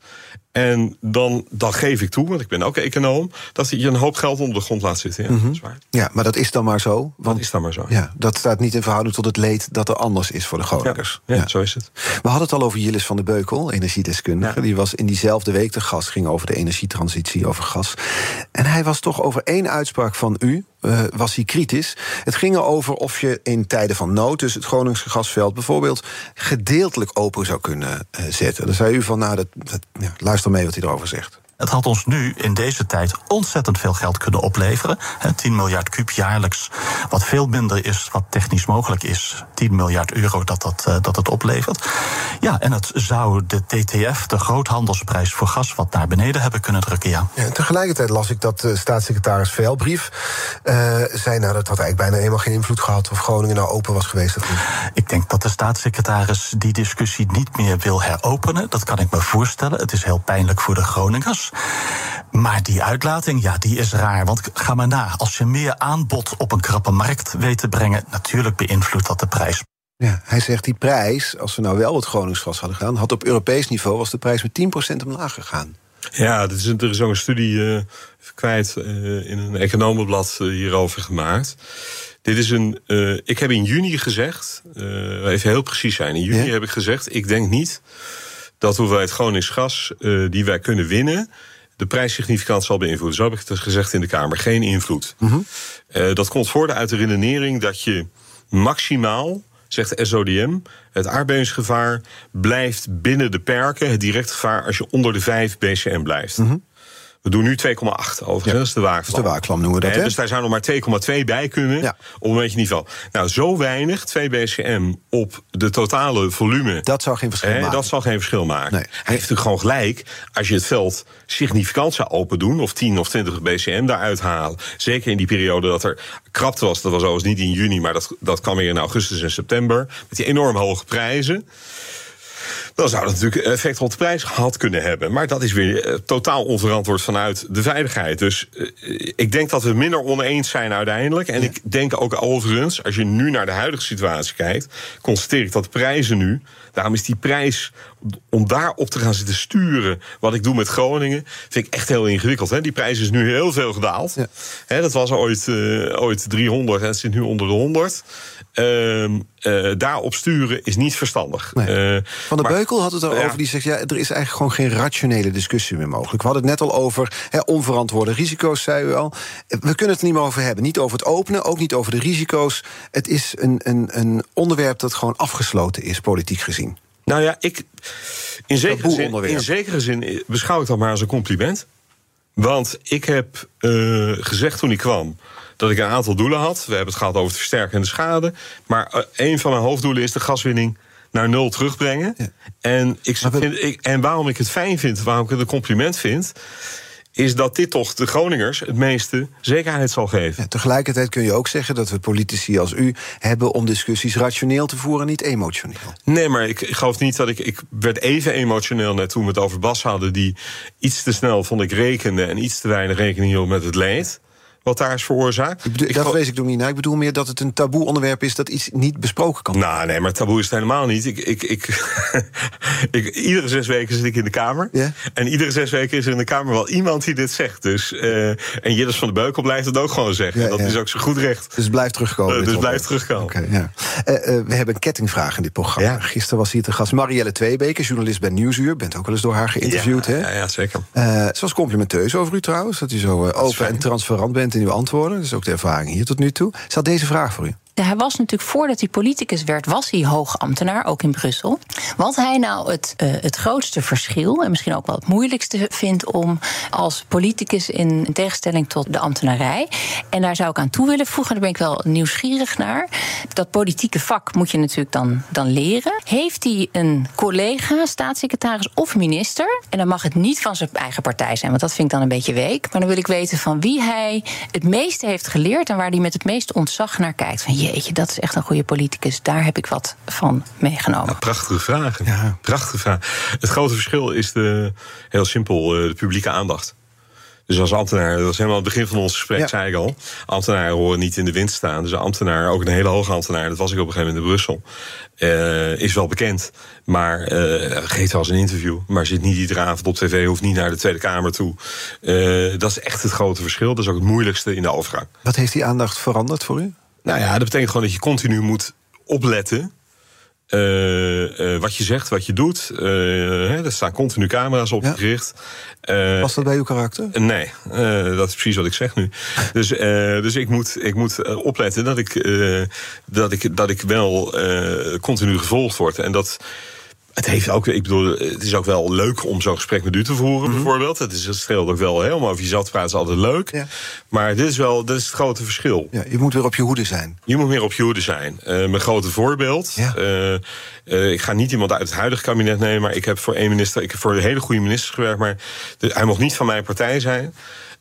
En dan, dan geef ik toe, want ik ben ook econoom, dat je een hoop geld onder de grond laat zitten. Ja, waar. Ja, maar dat is dan maar zo. Want Dat is dan maar zo. ja, dat staat niet in verhouding tot het leed dat er anders is voor de Ja, Groningers. ja, zo is het. We hadden het al over Jillis van der Beukel, energiedeskundige. Ja. Die was in diezelfde week te gast, ging over de energietransitie, over gas. En hij was toch over één uitspraak van u, eh, was hij kritisch. Het ging erover of je in tijden van nood, dus het Groningse gasveld bijvoorbeeld, gedeeltelijk open zou kunnen eh, zetten. Dan zei u van, nou, dat, dat, ja, luister mee wat hij erover zegt. Het had ons nu in deze tijd ontzettend veel geld kunnen opleveren. Hè, 10 miljard kuub jaarlijks, wat veel minder is wat technisch mogelijk is. 10 miljard euro dat, dat, eh, dat het oplevert. Ja, en het zou de TTF, de groothandelsprijs voor gas, wat naar beneden hebben kunnen drukken, ja. Tegelijkertijd las ik dat de staatssecretaris Veilbrief eh, zei... nou, dat had eigenlijk bijna helemaal geen invloed gehad... of Groningen nou open was geweest of niet. Ik denk dat de staatssecretaris die discussie niet meer wil heropenen. Dat kan ik me voorstellen. Het is heel pijnlijk voor de Groningers. Maar die uitlating, ja, die is raar. Want ga maar na. Als je meer aanbod op een krappe markt weet te brengen, natuurlijk beïnvloedt dat de prijs. Ja, hij zegt die prijs, als we nou wel het Groningsgas hadden gedaan, had op Europees niveau was de prijs met 10% omlaag gegaan. Ja, er is, een- er is ook een studie eh, kwijt eh, in een economenblad eh, hierover gemaakt. Dit is een. eh, ik heb in juni gezegd, eh, even heel precies zijn. In juni Ja? heb ik gezegd: ik denk niet dat hoeveelheid Gronings gas eh, die wij kunnen winnen. de prijs significant zal beïnvloeden. Zo heb ik het dus gezegd in de Kamer. Geen invloed. Eh, dat komt voort uit de redenering dat je maximaal, zegt de SODM, het aardbevingsgevaar blijft binnen de perken. Het direct gevaar als je onder de 5 BCM blijft. We doen nu 2,8 overigens. Dat is de waakvlam. Dat is de waakvlam, noemen we dat, hè? Dus daar zou nog maar 2,2 bij kunnen. Ja. Op een beetje niveau. Nou, zo weinig, 2 BCM op de totale volume. Dat zou geen verschil Hè, maken. dat zal geen verschil maken. Nee. Hij heeft natuurlijk gewoon gelijk. Als je het veld significant zou open doen, of 10 of 20 BCM daaruit halen. Zeker in die periode dat er krapte was. Dat was overigens niet in juni, maar dat, dat kwam weer in augustus en september. Met die enorm hoge prijzen. Dan zou dat natuurlijk effect op de prijs gehad kunnen hebben. Maar dat is weer eh, totaal onverantwoord vanuit de veiligheid. Dus eh, ik denk dat we minder oneens zijn uiteindelijk. En ik denk ook overigens, als je nu naar de huidige situatie kijkt, constateer ik dat de prijzen nu. Daarom is die prijs om daarop te gaan zitten sturen. Wat ik doe met Groningen, vind ik echt heel ingewikkeld. Hè? Die prijs is nu heel veel gedaald. Ja. Hè, dat was ooit, eh, ooit 300 en het zit nu onder de 100. Ehm, eh, daarop sturen is niet verstandig. Nee. Van der maar- Had het erover. Ja. Die zegt, ja, er is eigenlijk gewoon geen rationele discussie meer mogelijk. We hadden het net al over hè, onverantwoorde risico's, zei u al. We kunnen het er niet meer over hebben. Niet over het openen, ook niet over de risico's. Het is een, een, een onderwerp dat gewoon afgesloten is, politiek gezien. Nou ja, ik, in, zekere zin, in zekere zin beschouw ik dat maar als een compliment. Want ik heb eh, gezegd toen ik kwam dat ik een aantal doelen had. We hebben het gehad over het versterken en de schade. Maar eh, een van mijn hoofddoelen is de gaswinning naar nul terugbrengen. Ja. En, ik, vind, ik, en waarom ik het fijn vind, waarom ik het een compliment vind... is dat dit toch de Groningers het meeste zekerheid zal geven. Ja, tegelijkertijd kun je ook zeggen dat we politici als u hebben om discussies rationeel te voeren, niet emotioneel. Nee, maar ik, ik geloof niet dat ik. Ik werd even emotioneel net toen we het over Bas hadden. Die iets te snel, vond ik, rekende. En iets te weinig rekening hield met het leed. Wat daar is veroorzaakt. Ik bedoel, Ik dat wees ik naar. Ik bedoel meer dat het een taboe onderwerp is dat iets niet besproken kan worden. Nou, nee, maar taboe is het helemaal niet. Ik, ik, ik, ik, iedere zes weken zit ik in de Kamer. En iedere zes weken is er in de Kamer wel iemand die dit zegt. Dus, eh, en Jillis van de Beukel blijft het ook gewoon zeggen. Ja, dat ja. is ook zo goed recht. Dus blijft terugkomen. Eh, dus blijft terugkomen. Ja. Eh, we hebben een kettingvraag in dit programma. Gisteren was hier te gast Marielle Tweebeke, journalist bij Nieuwsuur. Bent ook wel eens door haar geïnterviewd, ja, hè? Ja, ja, zeker. Ze was complimenteus over u trouwens. Dat u zo open fijn. en transparant bent in uw antwoorden. Is ook de ervaring hier tot nu toe. Had deze vraag voor u. Hij was natuurlijk voordat hij politicus werd, was hij hoogambtenaar, ook in Brussel. Wat hij nou het, eh, het grootste verschil, en misschien ook wel het moeilijkste vindt om als politicus in tegenstelling tot de ambtenarij. En daar zou ik aan toe willen voegen, daar ben ik wel nieuwsgierig naar. Dat politieke vak moet je natuurlijk dan, dan leren. Heeft hij een collega, staatssecretaris of minister? En dan mag het niet van zijn eigen partij zijn, want dat vind ik dan een beetje week. Maar dan wil ik weten van wie hij het meeste heeft geleerd en waar hij met het meeste ontzag naar kijkt. Jeetje, dat is echt een goede politicus. Daar heb ik wat van meegenomen. Nou, prachtige vragen. Ja. Prachtige vraag. Het grote verschil is de, heel simpel eh, de publieke aandacht. Dus als ambtenaar, dat was helemaal het begin van ons gesprek, Ja. zei ik al. Ambtenaren horen niet in de wind staan. Dus een ambtenaar, ook een hele hoge ambtenaar, dat was ik op een gegeven moment in Brussel. eh, is wel bekend, maar eh, geeft wel eens een interview. Maar zit niet iedere avond op tv, hoeft niet naar de Tweede Kamer toe. Eh, dat is echt het grote verschil. Dat is ook het moeilijkste in de overgang. Wat heeft die aandacht veranderd voor u? Nou ja, dat betekent gewoon dat je continu moet opletten. eh, eh, wat je zegt, wat je doet. Eh, hè, er staan continu camera's op je Ja. gericht. Was dat bij uw karakter? Nee, dat is precies wat ik zeg nu. Dus, dus ik moet, ik moet opletten dat ik, dat ik, dat ik wel continu gevolgd word. En dat. Het, heeft ook, ik bedoel, het is ook wel leuk om zo'n gesprek met u te voeren, bijvoorbeeld. Het, is, het scheelt ook wel, hè, om over jezelf te praten is altijd leuk. Ja. Maar dit is wel dit is het grote verschil. Ja, je moet weer op je hoede zijn. Je moet meer op je hoede zijn. Eh, mijn grote voorbeeld. Ja. eh, eh, ik ga niet iemand uit het huidige kabinet nemen, maar ik heb voor één minister, ik heb voor hele goede ministers gewerkt, maar de- hij mocht niet van mijn partij zijn.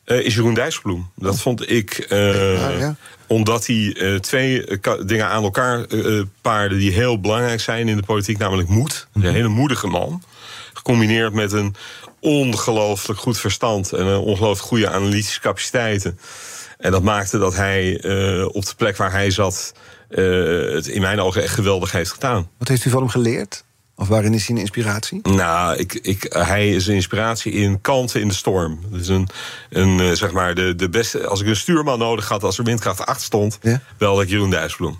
Eh, is Jeroen Dijsselbloem. Dat vond ik. eh, ja. Omdat hij eh, twee dingen aan elkaar paarden die heel belangrijk zijn in de politiek, namelijk moed. Een hele moedige man. Gecombineerd met een ongelooflijk goed verstand en een ongelooflijk goede analytische capaciteiten. En dat maakte dat hij op de plek waar hij zat. het in mijn ogen echt geweldig heeft gedaan. Wat heeft u van hem geleerd? Of waarin is hij een inspiratie? Nou, ik, ik, hij is een inspiratie in kanten in de storm. Dus een, een eh, zeg maar de, de beste. Als ik een stuurman nodig had, als er windkracht 8 stond, Ja. belde ik Jeroen Dijsselbloem.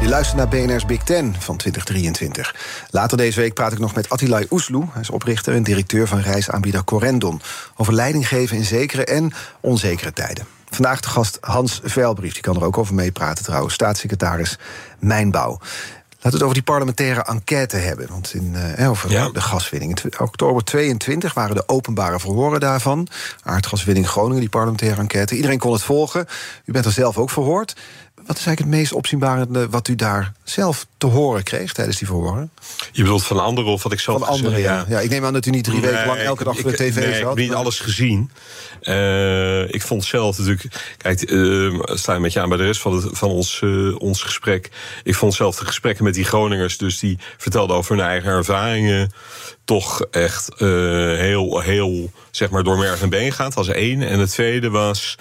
Je luistert naar BNR's Big Ten van 2023. Later deze week praat ik nog met Attilay Oesloe. Hij is oprichter en directeur van reisaanbieder Corendon. Over leiding geven in zekere en onzekere tijden. Vandaag de gast Hans Veilbrief. Die kan er ook over meepraten trouwens. Staatssecretaris Mijnbouw. Laten we het over die parlementaire enquête hebben. Want in, eh, over Ja. de gaswinning. In oktober 22 waren de openbare verhoren daarvan. Aardgaswinning Groningen, die parlementaire enquête. Iedereen kon het volgen. U bent er zelf ook verhoord. Wat is eigenlijk het meest opzienbarende wat u daar zelf te horen kreeg tijdens die verhoren? Je bedoelt van anderen of wat ik zelf Van anderen, gezegd- ja. ja. Ik neem aan dat u niet drie weken lang elke dag voor de tv nee, zat. Ik heb niet maar- alles gezien. Eh, ik vond zelf natuurlijk. Kijk, eh sta met je aan bij de rest van, het, van ons, eh, ons gesprek. Ik vond zelf de gesprekken met die Groningers, dus die vertelden over hun eigen ervaringen. Toch echt eh, heel, heel, zeg maar, door merg en been gaat. Dat was één. En het tweede was.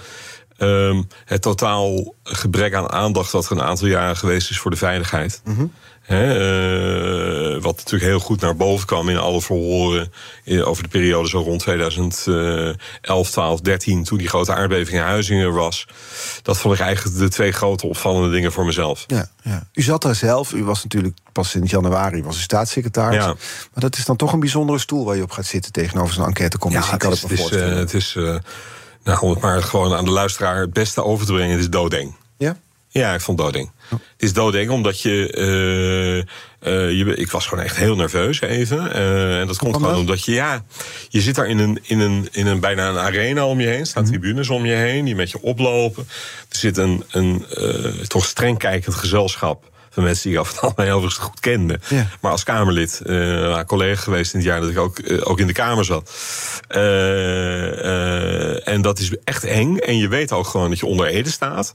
Ehm, het totaal gebrek aan aandacht dat er een aantal jaren geweest is voor de veiligheid. Hè, eh, wat natuurlijk heel goed naar boven kwam in alle verhoren eh, over de periode zo rond 2011, 12, 13, toen die grote aardbeving in Huizingen was. Dat vond ik eigenlijk de twee grote opvallende dingen voor mezelf. Ja, ja. U zat daar zelf. U was natuurlijk pas sinds januari was u staatssecretaris. Ja. Maar dat is dan toch een bijzondere stoel waar je op gaat zitten tegenover zo'n enquêtecommissie. het kan is, ik me het is, eh, het is nou, om het maar gewoon aan de luisteraar het beste over te brengen, het is doodeng. ja? Ja, ik vond doodeng. Het is doodeng omdat je, eh, eh, je... Ik was gewoon echt heel nerveus even. Eh, en dat komt gewoon dat? omdat je... Ja, je zit daar in een, in een, in een bijna een arena om je heen. Staan Mhm. tribunes om je heen die met je oplopen. Er zit een, een toch streng kijkend gezelschap... van mensen die ik af en toe overigens goed kende. Ja. Maar als Kamerlid, eh collega geweest in het jaar dat ik ook, eh, ook in de Kamer zat. Eh, en dat is echt eng. En je weet ook gewoon dat je onder Ede staat.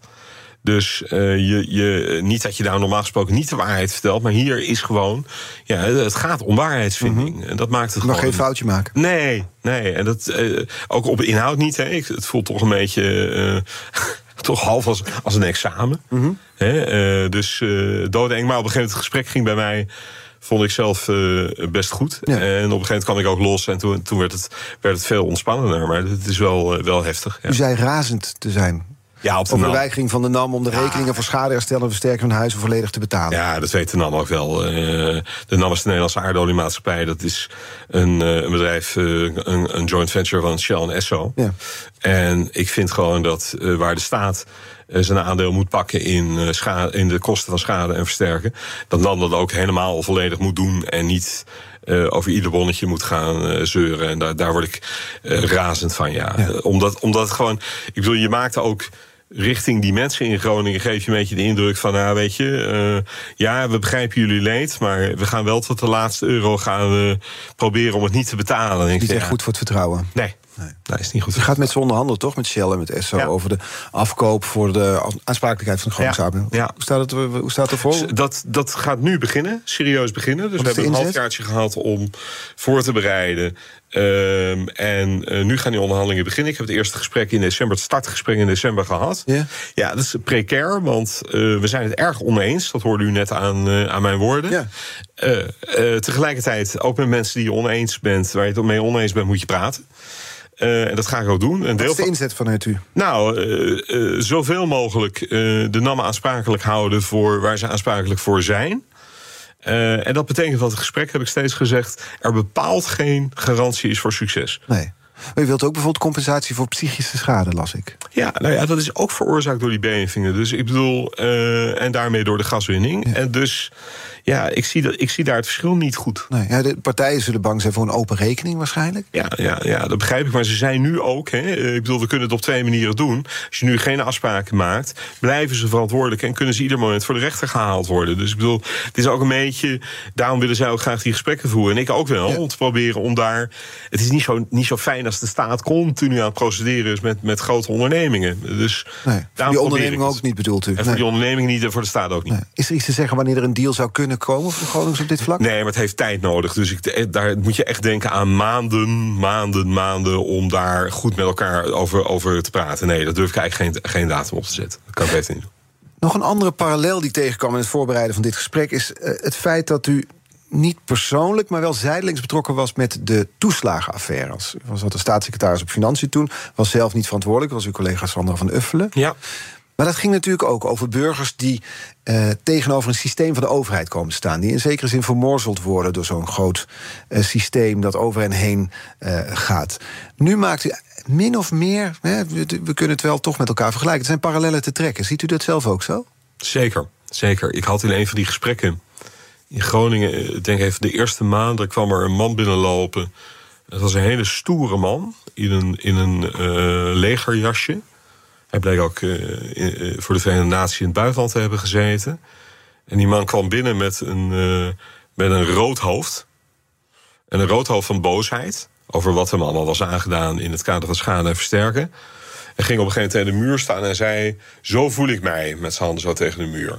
Dus eh, je, je, niet dat je daar normaal gesproken niet de waarheid vertelt, maar hier is gewoon, ja, het gaat om waarheidsvinding. En dat maakt het Nog gewoon. geen foutje maken. Nee, nee. En dat eh, ook op inhoud niet. Hè. Ik- Het voelt toch een beetje. eh, toch half als, als een examen. Mhm. Hè? dus eh doodeng. Maar op een gegeven moment het gesprek ging bij mij. Vond ik zelf best goed. Ja. En op een gegeven moment kwam ik ook los. En toen, toen werd, het, werd het veel ontspannender. Maar het is wel, wel heftig. Ja. U zei razend te zijn. Ja, op de over weigering van de NAM om de rekeningen voor schadeherstel en versterking van huizen volledig te betalen. Ja, dat weet de NAM ook wel. Eh, de NAM is de Nederlandse aardoliemaatschappij. Dat is een, eh, een bedrijf, eh, een, een joint venture van Shell en Esso. Ja. En ik vind gewoon dat waar de staat zijn aandeel moet pakken in, schade, in de kosten van schade en versterken, dat NAM dat ook helemaal volledig moet doen en niet over ieder bonnetje moet gaan zeuren. En daar, daar word ik razend van, ja. Ja. Omdat, omdat gewoon, ik bedoel, je maakt ook richting die mensen in Groningen geef je een beetje de indruk van, nou weet je, eh, ja, we begrijpen jullie leed, maar we gaan wel tot de laatste euro gaan we proberen om het niet te betalen. Niet echt goed voor het vertrouwen. Nee, nee, dat is niet goed. Je gaat met ze onderhandelen, toch? Met Shell en met Esso Ja. over de afkoop voor de aansprakelijkheid van de Groningshaven. Ja. Hoe, staat het, hoe staat het ervoor? Dat, dat gaat nu beginnen, serieus beginnen. Dus Wat we hebben een halfjaartje gehad om voor te bereiden. Ehm, en eh, nu gaan die onderhandelingen beginnen. Ik heb het eerste gesprek in december, het startgesprek in december gehad. Ja. Ja, dat is precair, want eh, we zijn het erg oneens. Dat hoorde u net aan, eh, aan mijn woorden. Ja. Eh, tegelijkertijd, ook met mensen die je oneens bent, waar je het mee oneens bent, moet je praten. En dat ga ik ook doen. Een Wat deel is de inzet vanuit u? nou, zoveel mogelijk de NAM aansprakelijk houden voor waar ze aansprakelijk voor zijn. Eh, en dat betekent dat het gesprek, heb ik steeds gezegd, er bepaald geen garantie is voor succes. Nee. Maar u wilt ook bijvoorbeeld compensatie voor psychische schade, las ik. Ja, nou ja, dat is ook veroorzaakt door die bevingen. Dus ik bedoel, eh, en daarmee door de gaswinning. En dus, ja, ik zie, dat, ik zie daar het verschil niet goed. Nee, ja, de partijen zullen bang zijn voor een open rekening waarschijnlijk. Ja, ja, ja, dat begrijp ik. Maar ze zijn nu ook. Hè, eh, ik bedoel, we kunnen het op twee manieren doen. Als je nu geen afspraken maakt, blijven ze verantwoordelijk en kunnen ze ieder moment voor de rechter gehaald worden. Dus ik bedoel, het is ook een beetje. Daarom willen zij ook graag die gesprekken voeren. En ik ook wel. Ja. Om te proberen om daar. Het is niet zo, niet zo fijn als de staat continu aan het procederen is met, met grote ondernemingen. Dus Nee, voor die onderneming ook niet bedoelt u. En voor Nee. die onderneming niet en voor de staat ook niet. Nee. Is er iets te zeggen wanneer er een deal zou kunnen komen voor Gronings op dit vlak? Nee, maar het heeft tijd nodig. Dus ik, eh, daar moet je echt denken aan maanden, maanden, maanden... om daar goed met elkaar over, over te praten. Nee, daar durf ik eigenlijk geen, geen datum op te zetten. Dat kan ik beter niet doen. Nog een andere parallel die tegenkwam in het voorbereiden van dit gesprek is eh, het feit dat u niet persoonlijk, maar wel zijdelings betrokken was met de toeslagenaffaire. Als was dat de staatssecretaris op Financiën toen, was zelf niet verantwoordelijk, was uw collega Sandra van Uffelen. Ja. Maar dat ging natuurlijk ook over burgers die eh, tegenover een systeem van de overheid komen te staan. Die in zekere zin vermorzeld worden door zo'n groot eh, systeem dat over hen heen eh, gaat. Nu maakt u min of meer, hè, we, we kunnen het wel toch met elkaar vergelijken. Het zijn parallellen te trekken. Ziet u dat zelf ook zo? Zeker, zeker. Ik had in een van die gesprekken in Groningen... eh, ik denk even de eerste maand, er kwam er een man binnenlopen. Het was een hele stoere man in een, in een eh, legerjasje. Hij bleek ook eh, voor de Verenigde Naties in het buitenland te hebben gezeten. En die man kwam binnen met een, met een rood hoofd. En een rood hoofd van boosheid. Over wat hem allemaal was aangedaan in het kader van schade en versterken. En ging op een gegeven moment tegen de muur staan en zei: Zo voel ik mij, met zijn handen zo tegen de muur.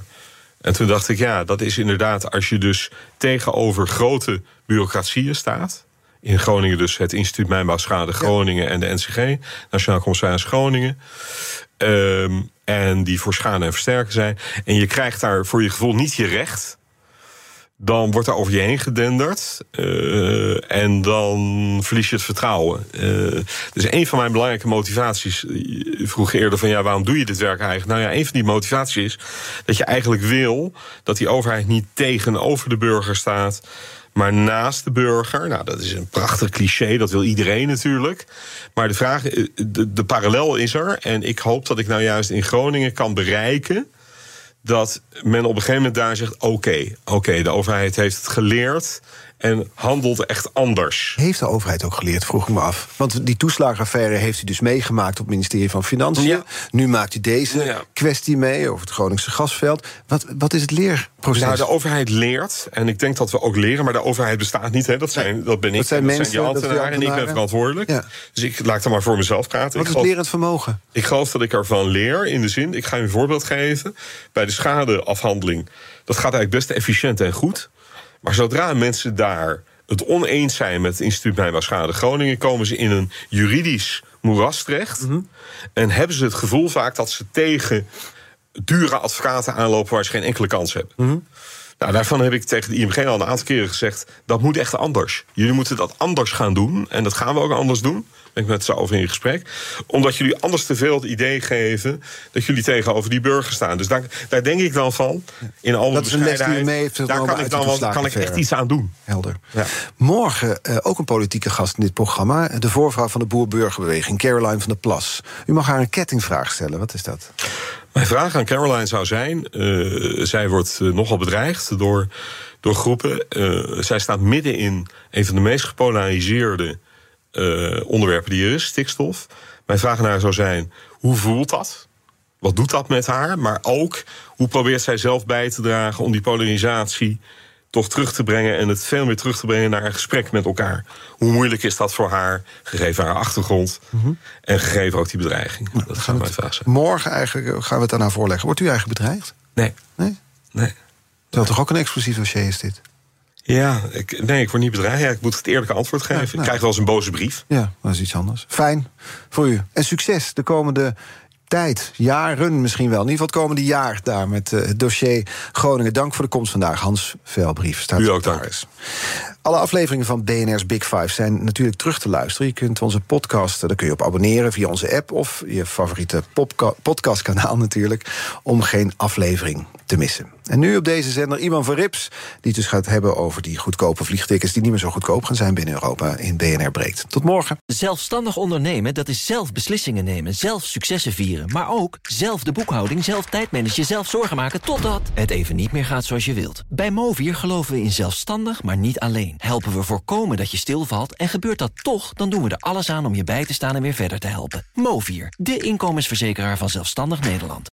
En toen dacht ik, ja, dat is inderdaad als je dus tegenover grote bureaucratieën staat. In Groningen dus het Instituut Mijnbouwschade Groningen en de NCG, Nationaal Commissaris Groningen. Ehm, en die voor schade en versterken zijn. En je krijgt daar voor je gevoel niet je recht. Dan wordt er over je heen gedenderd. eh, en dan verlies je het vertrouwen. Eh, dus een van mijn belangrijke motivaties. Je vroeg eerder van ja, waarom doe je dit werk eigenlijk? Nou ja, een van die motivaties is dat je eigenlijk wil dat die overheid niet tegenover de burger staat. Maar naast de burger, nou dat is een prachtig cliché, dat wil iedereen natuurlijk. Maar de vraag, eh, de parallel is er. En ik hoop dat ik nou juist in Groningen kan bereiken dat men op een gegeven moment daar zegt: oké, oké, de overheid heeft het geleerd en handelt echt anders. Heeft de overheid ook geleerd, vroeg ik me af. Want die toeslagenaffaire heeft u dus meegemaakt op het ministerie van Financiën. Ja. Nu maakt u deze Ja. kwestie mee over het Groningse gasveld. Wat, wat is het leerproces? Nou, de overheid leert, en ik denk dat we ook leren, maar de overheid bestaat niet. Hè? Dat, zijn, dat ben ik, Dat zijn en mensen, die dat zijn ambtenaren, en ik ben verantwoordelijk. Ja. Dus ik laat er maar voor mezelf praten. wat is het lerend vermogen? Ik geloof dat ik ervan leer in de zin, ik ga u een voorbeeld geven. Bij de schadeafhandeling, dat gaat eigenlijk best efficiënt en goed. Maar zodra mensen daar het oneens zijn met het Instituut Mijnbouwschade Groningen, komen ze in een juridisch moeras terecht. En hebben ze het gevoel vaak dat ze tegen dure advocaten aanlopen waar ze geen enkele kans hebben. Nou, daarvan heb ik tegen de IMG al een aantal keren gezegd... dat moet echt anders. Jullie moeten dat anders gaan doen. En dat gaan we ook anders doen. Ben ik met ze over in gesprek. Omdat jullie anders te veel het idee geven... dat jullie tegenover die burger staan. Dus daar, daar denk ik dan van, in alle Dat is een les die u bescheidenheid... mee heeft daar kan ik, dan wel, kan ik echt iets aan doen. Helder. Ja. Morgen eh, ook een politieke gast in dit programma. De voorvrouw van de Boer-Burgerbeweging, Caroline van der Plas. U mag haar een kettingvraag stellen. Wat is dat? Mijn vraag aan Caroline zou zijn: eh, zij wordt eh, nogal bedreigd door, door groepen. Zij staat midden in een van de meest gepolariseerde eh, onderwerpen die er is, stikstof. Mijn vraag aan haar zou zijn: hoe voelt dat? Wat doet dat met haar? Maar ook hoe probeert zij zelf bij te dragen om die polarisatie toch terug te brengen en het veel meer terug te brengen naar een gesprek met elkaar. Hoe moeilijk is dat voor haar, gegeven haar achtergrond en gegeven ook die bedreiging? dat zou mijn vraag zijn. Morgen eigenlijk eh, gaan we het aan haar voorleggen. Wordt u eigenlijk bedreigd? Nee. Nee? Nee. Terwijl toch ook een explosief dossier is dit? Ja, ik, nee, ik word niet bedreigd. Ja, ik moet het eerlijke antwoord geven. nou. Ik krijg wel eens een boze brief. Ja, dat is iets anders. Fijn voor u. En succes de komende tijd, jaren misschien wel. In ieder geval het komende jaar daar met eh, het dossier Groningen. Dank voor de komst vandaag, Hans Velbrief. U ook, dank. staatssecretaris. Alle afleveringen van BNR's Big Five zijn natuurlijk terug te luisteren. Je kunt onze podcast, eh, daar kun je op abonneren via onze app... of je favoriete podcastkanaal natuurlijk... om geen aflevering te missen. En nu op deze zender Iman van Rips... die het dus gaat hebben over die goedkope vliegtickets... die niet meer zo goedkoop gaan zijn binnen Europa in BNR Breekt. Tot morgen. Zelfstandig ondernemen, dat is zelf beslissingen nemen, zelf successen vieren. Maar ook zelf de boekhouding, zelf tijdmanagen, zelf zorgen maken... totdat het even niet meer gaat zoals je wilt. Bij Movier geloven we in zelfstandig, maar niet alleen. Helpen we voorkomen dat je stilvalt en gebeurt dat toch... dan doen we er alles aan om je bij te staan en weer verder te helpen. Movier, de inkomensverzekeraar van Zelfstandig Nederland.